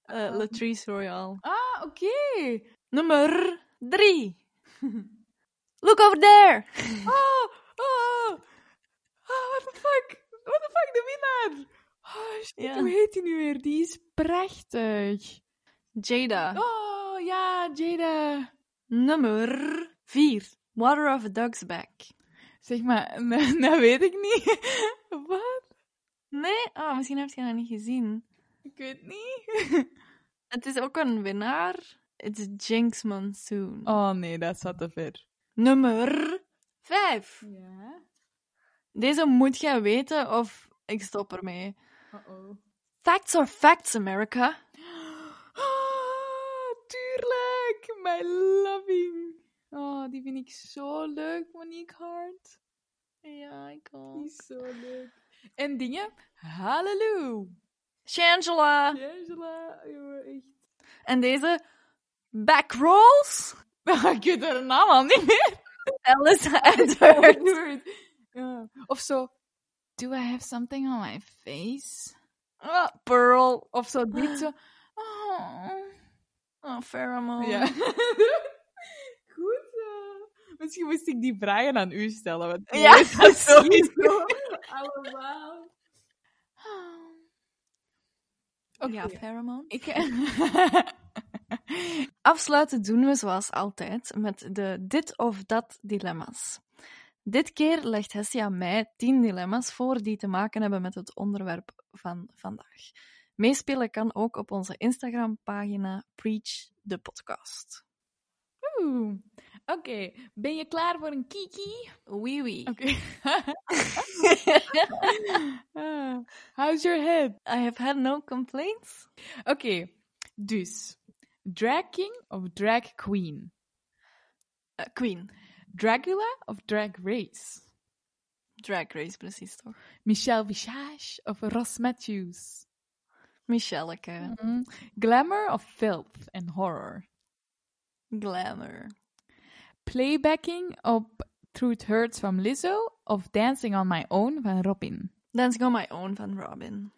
[SPEAKER 2] Uh, Latrice Royale.
[SPEAKER 4] Ah, oké.
[SPEAKER 2] Nummer drie. <laughs> Look over there. <laughs>
[SPEAKER 4] Oh, oh. Oh, what the fuck? What the fuck, de winnaar. Oh, shit, hoe heet die nu weer? Die is prachtig.
[SPEAKER 2] Jada.
[SPEAKER 4] Oh, ja, Jada.
[SPEAKER 2] Nummer vier. Water off a dog's back.
[SPEAKER 4] Zeg maar, <laughs> dat weet ik niet. <laughs> Wat?
[SPEAKER 2] Nee? Oh, misschien heb je dat niet gezien.
[SPEAKER 4] Ik weet niet. <laughs>
[SPEAKER 2] Het is ook een winnaar. Het is Jinx Monsoon.
[SPEAKER 4] Oh nee, dat zat te ver.
[SPEAKER 2] Nummer vijf.
[SPEAKER 4] Ja?
[SPEAKER 2] Deze moet jij weten of ik stop ermee.
[SPEAKER 4] Uh-oh.
[SPEAKER 2] Facts are facts, America. <gasps>
[SPEAKER 4] Ah, tuurlijk! My loving. Oh, die vind ik zo leuk, Monique Hart.
[SPEAKER 2] Ja, ik
[SPEAKER 4] Die
[SPEAKER 2] ook.
[SPEAKER 4] is zo leuk. En dingen? Halleluja!
[SPEAKER 2] Shangela.
[SPEAKER 4] Angela, jongen, echt.
[SPEAKER 2] En deze backrolls. <laughs>
[SPEAKER 4] ik weet haar naam al niet meer.
[SPEAKER 2] Alice. <laughs>
[SPEAKER 4] Edward. Ja. Of zo, do I have something on my face?
[SPEAKER 2] Ah, Pearl.
[SPEAKER 4] Of zo, dit zo. <gasps> Oh.
[SPEAKER 2] Oh, pheromone.
[SPEAKER 4] Ja. <laughs> Misschien moest ik die vragen aan u stellen. Want
[SPEAKER 2] Ja,
[SPEAKER 4] dat
[SPEAKER 2] sowieso.
[SPEAKER 4] sowieso <laughs> Allemaal. Oké.
[SPEAKER 2] Ja, pheromone.
[SPEAKER 4] Ik... <laughs>
[SPEAKER 2] Afsluiten doen we zoals altijd met de dit of dat dilemma's. Dit keer legt Hessia mij 10 dilemma's voor die te maken hebben met het onderwerp van vandaag. Meespelen kan ook op onze Instagram-pagina Preach the Podcast.
[SPEAKER 4] Oeh. Oké, ben je klaar voor een kiki?
[SPEAKER 2] Oui, oui.
[SPEAKER 4] Oké. <laughs> How's your head?
[SPEAKER 2] I have had no complaints.
[SPEAKER 4] Oké, dus. Drag king of drag queen?
[SPEAKER 2] Eh, Queen.
[SPEAKER 4] Dragula of drag race?
[SPEAKER 2] Drag Race, precies toch?
[SPEAKER 4] Michelle Visage of Ross Matthews?
[SPEAKER 2] Michelleke.
[SPEAKER 4] Mhm. Glamour of filth and horror?
[SPEAKER 2] Glamour.
[SPEAKER 4] Playbacking op It Hurts van Lizzo of Dancing on My Own van Robin?
[SPEAKER 2] Dancing on my own van Robin.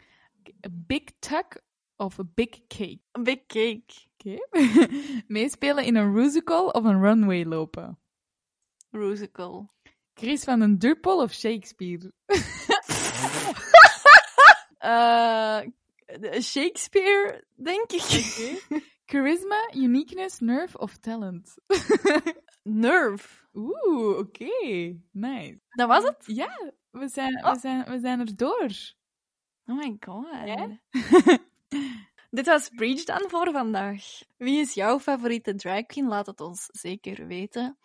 [SPEAKER 4] A big tuck of a big cake?
[SPEAKER 2] A big cake.
[SPEAKER 4] Oké. <laughs> Meespelen in een musical of een runway lopen?
[SPEAKER 2] Rusical.
[SPEAKER 4] Chris van den Druppel of Shakespeare? <laughs>
[SPEAKER 2] Eh, Shakespeare, denk ik.
[SPEAKER 4] Charisma, uniqueness, nerve of talent? <laughs>
[SPEAKER 2] Nerve.
[SPEAKER 4] Oeh, oké. Nice.
[SPEAKER 2] Dat was het?
[SPEAKER 4] Ja, we zijn,
[SPEAKER 2] Oh.
[SPEAKER 4] we zijn, we zijn er door.
[SPEAKER 2] Oh my god.
[SPEAKER 4] Ja? <laughs>
[SPEAKER 2] Dit was Breach dan voor vandaag. Wie is jouw favoriete drag queen? Laat het ons zeker weten.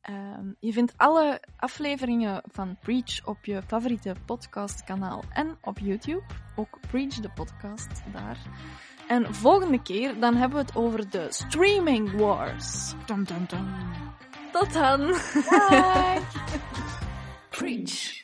[SPEAKER 2] Ehm, je vindt alle afleveringen van Preach op je favoriete podcastkanaal en op YouTube. Ook Preach de podcast daar. En volgende keer dan hebben we het over de streaming wars.
[SPEAKER 4] Dum, dum, dum.
[SPEAKER 2] Tot dan!
[SPEAKER 4] Bye! <laughs>
[SPEAKER 1] Preach.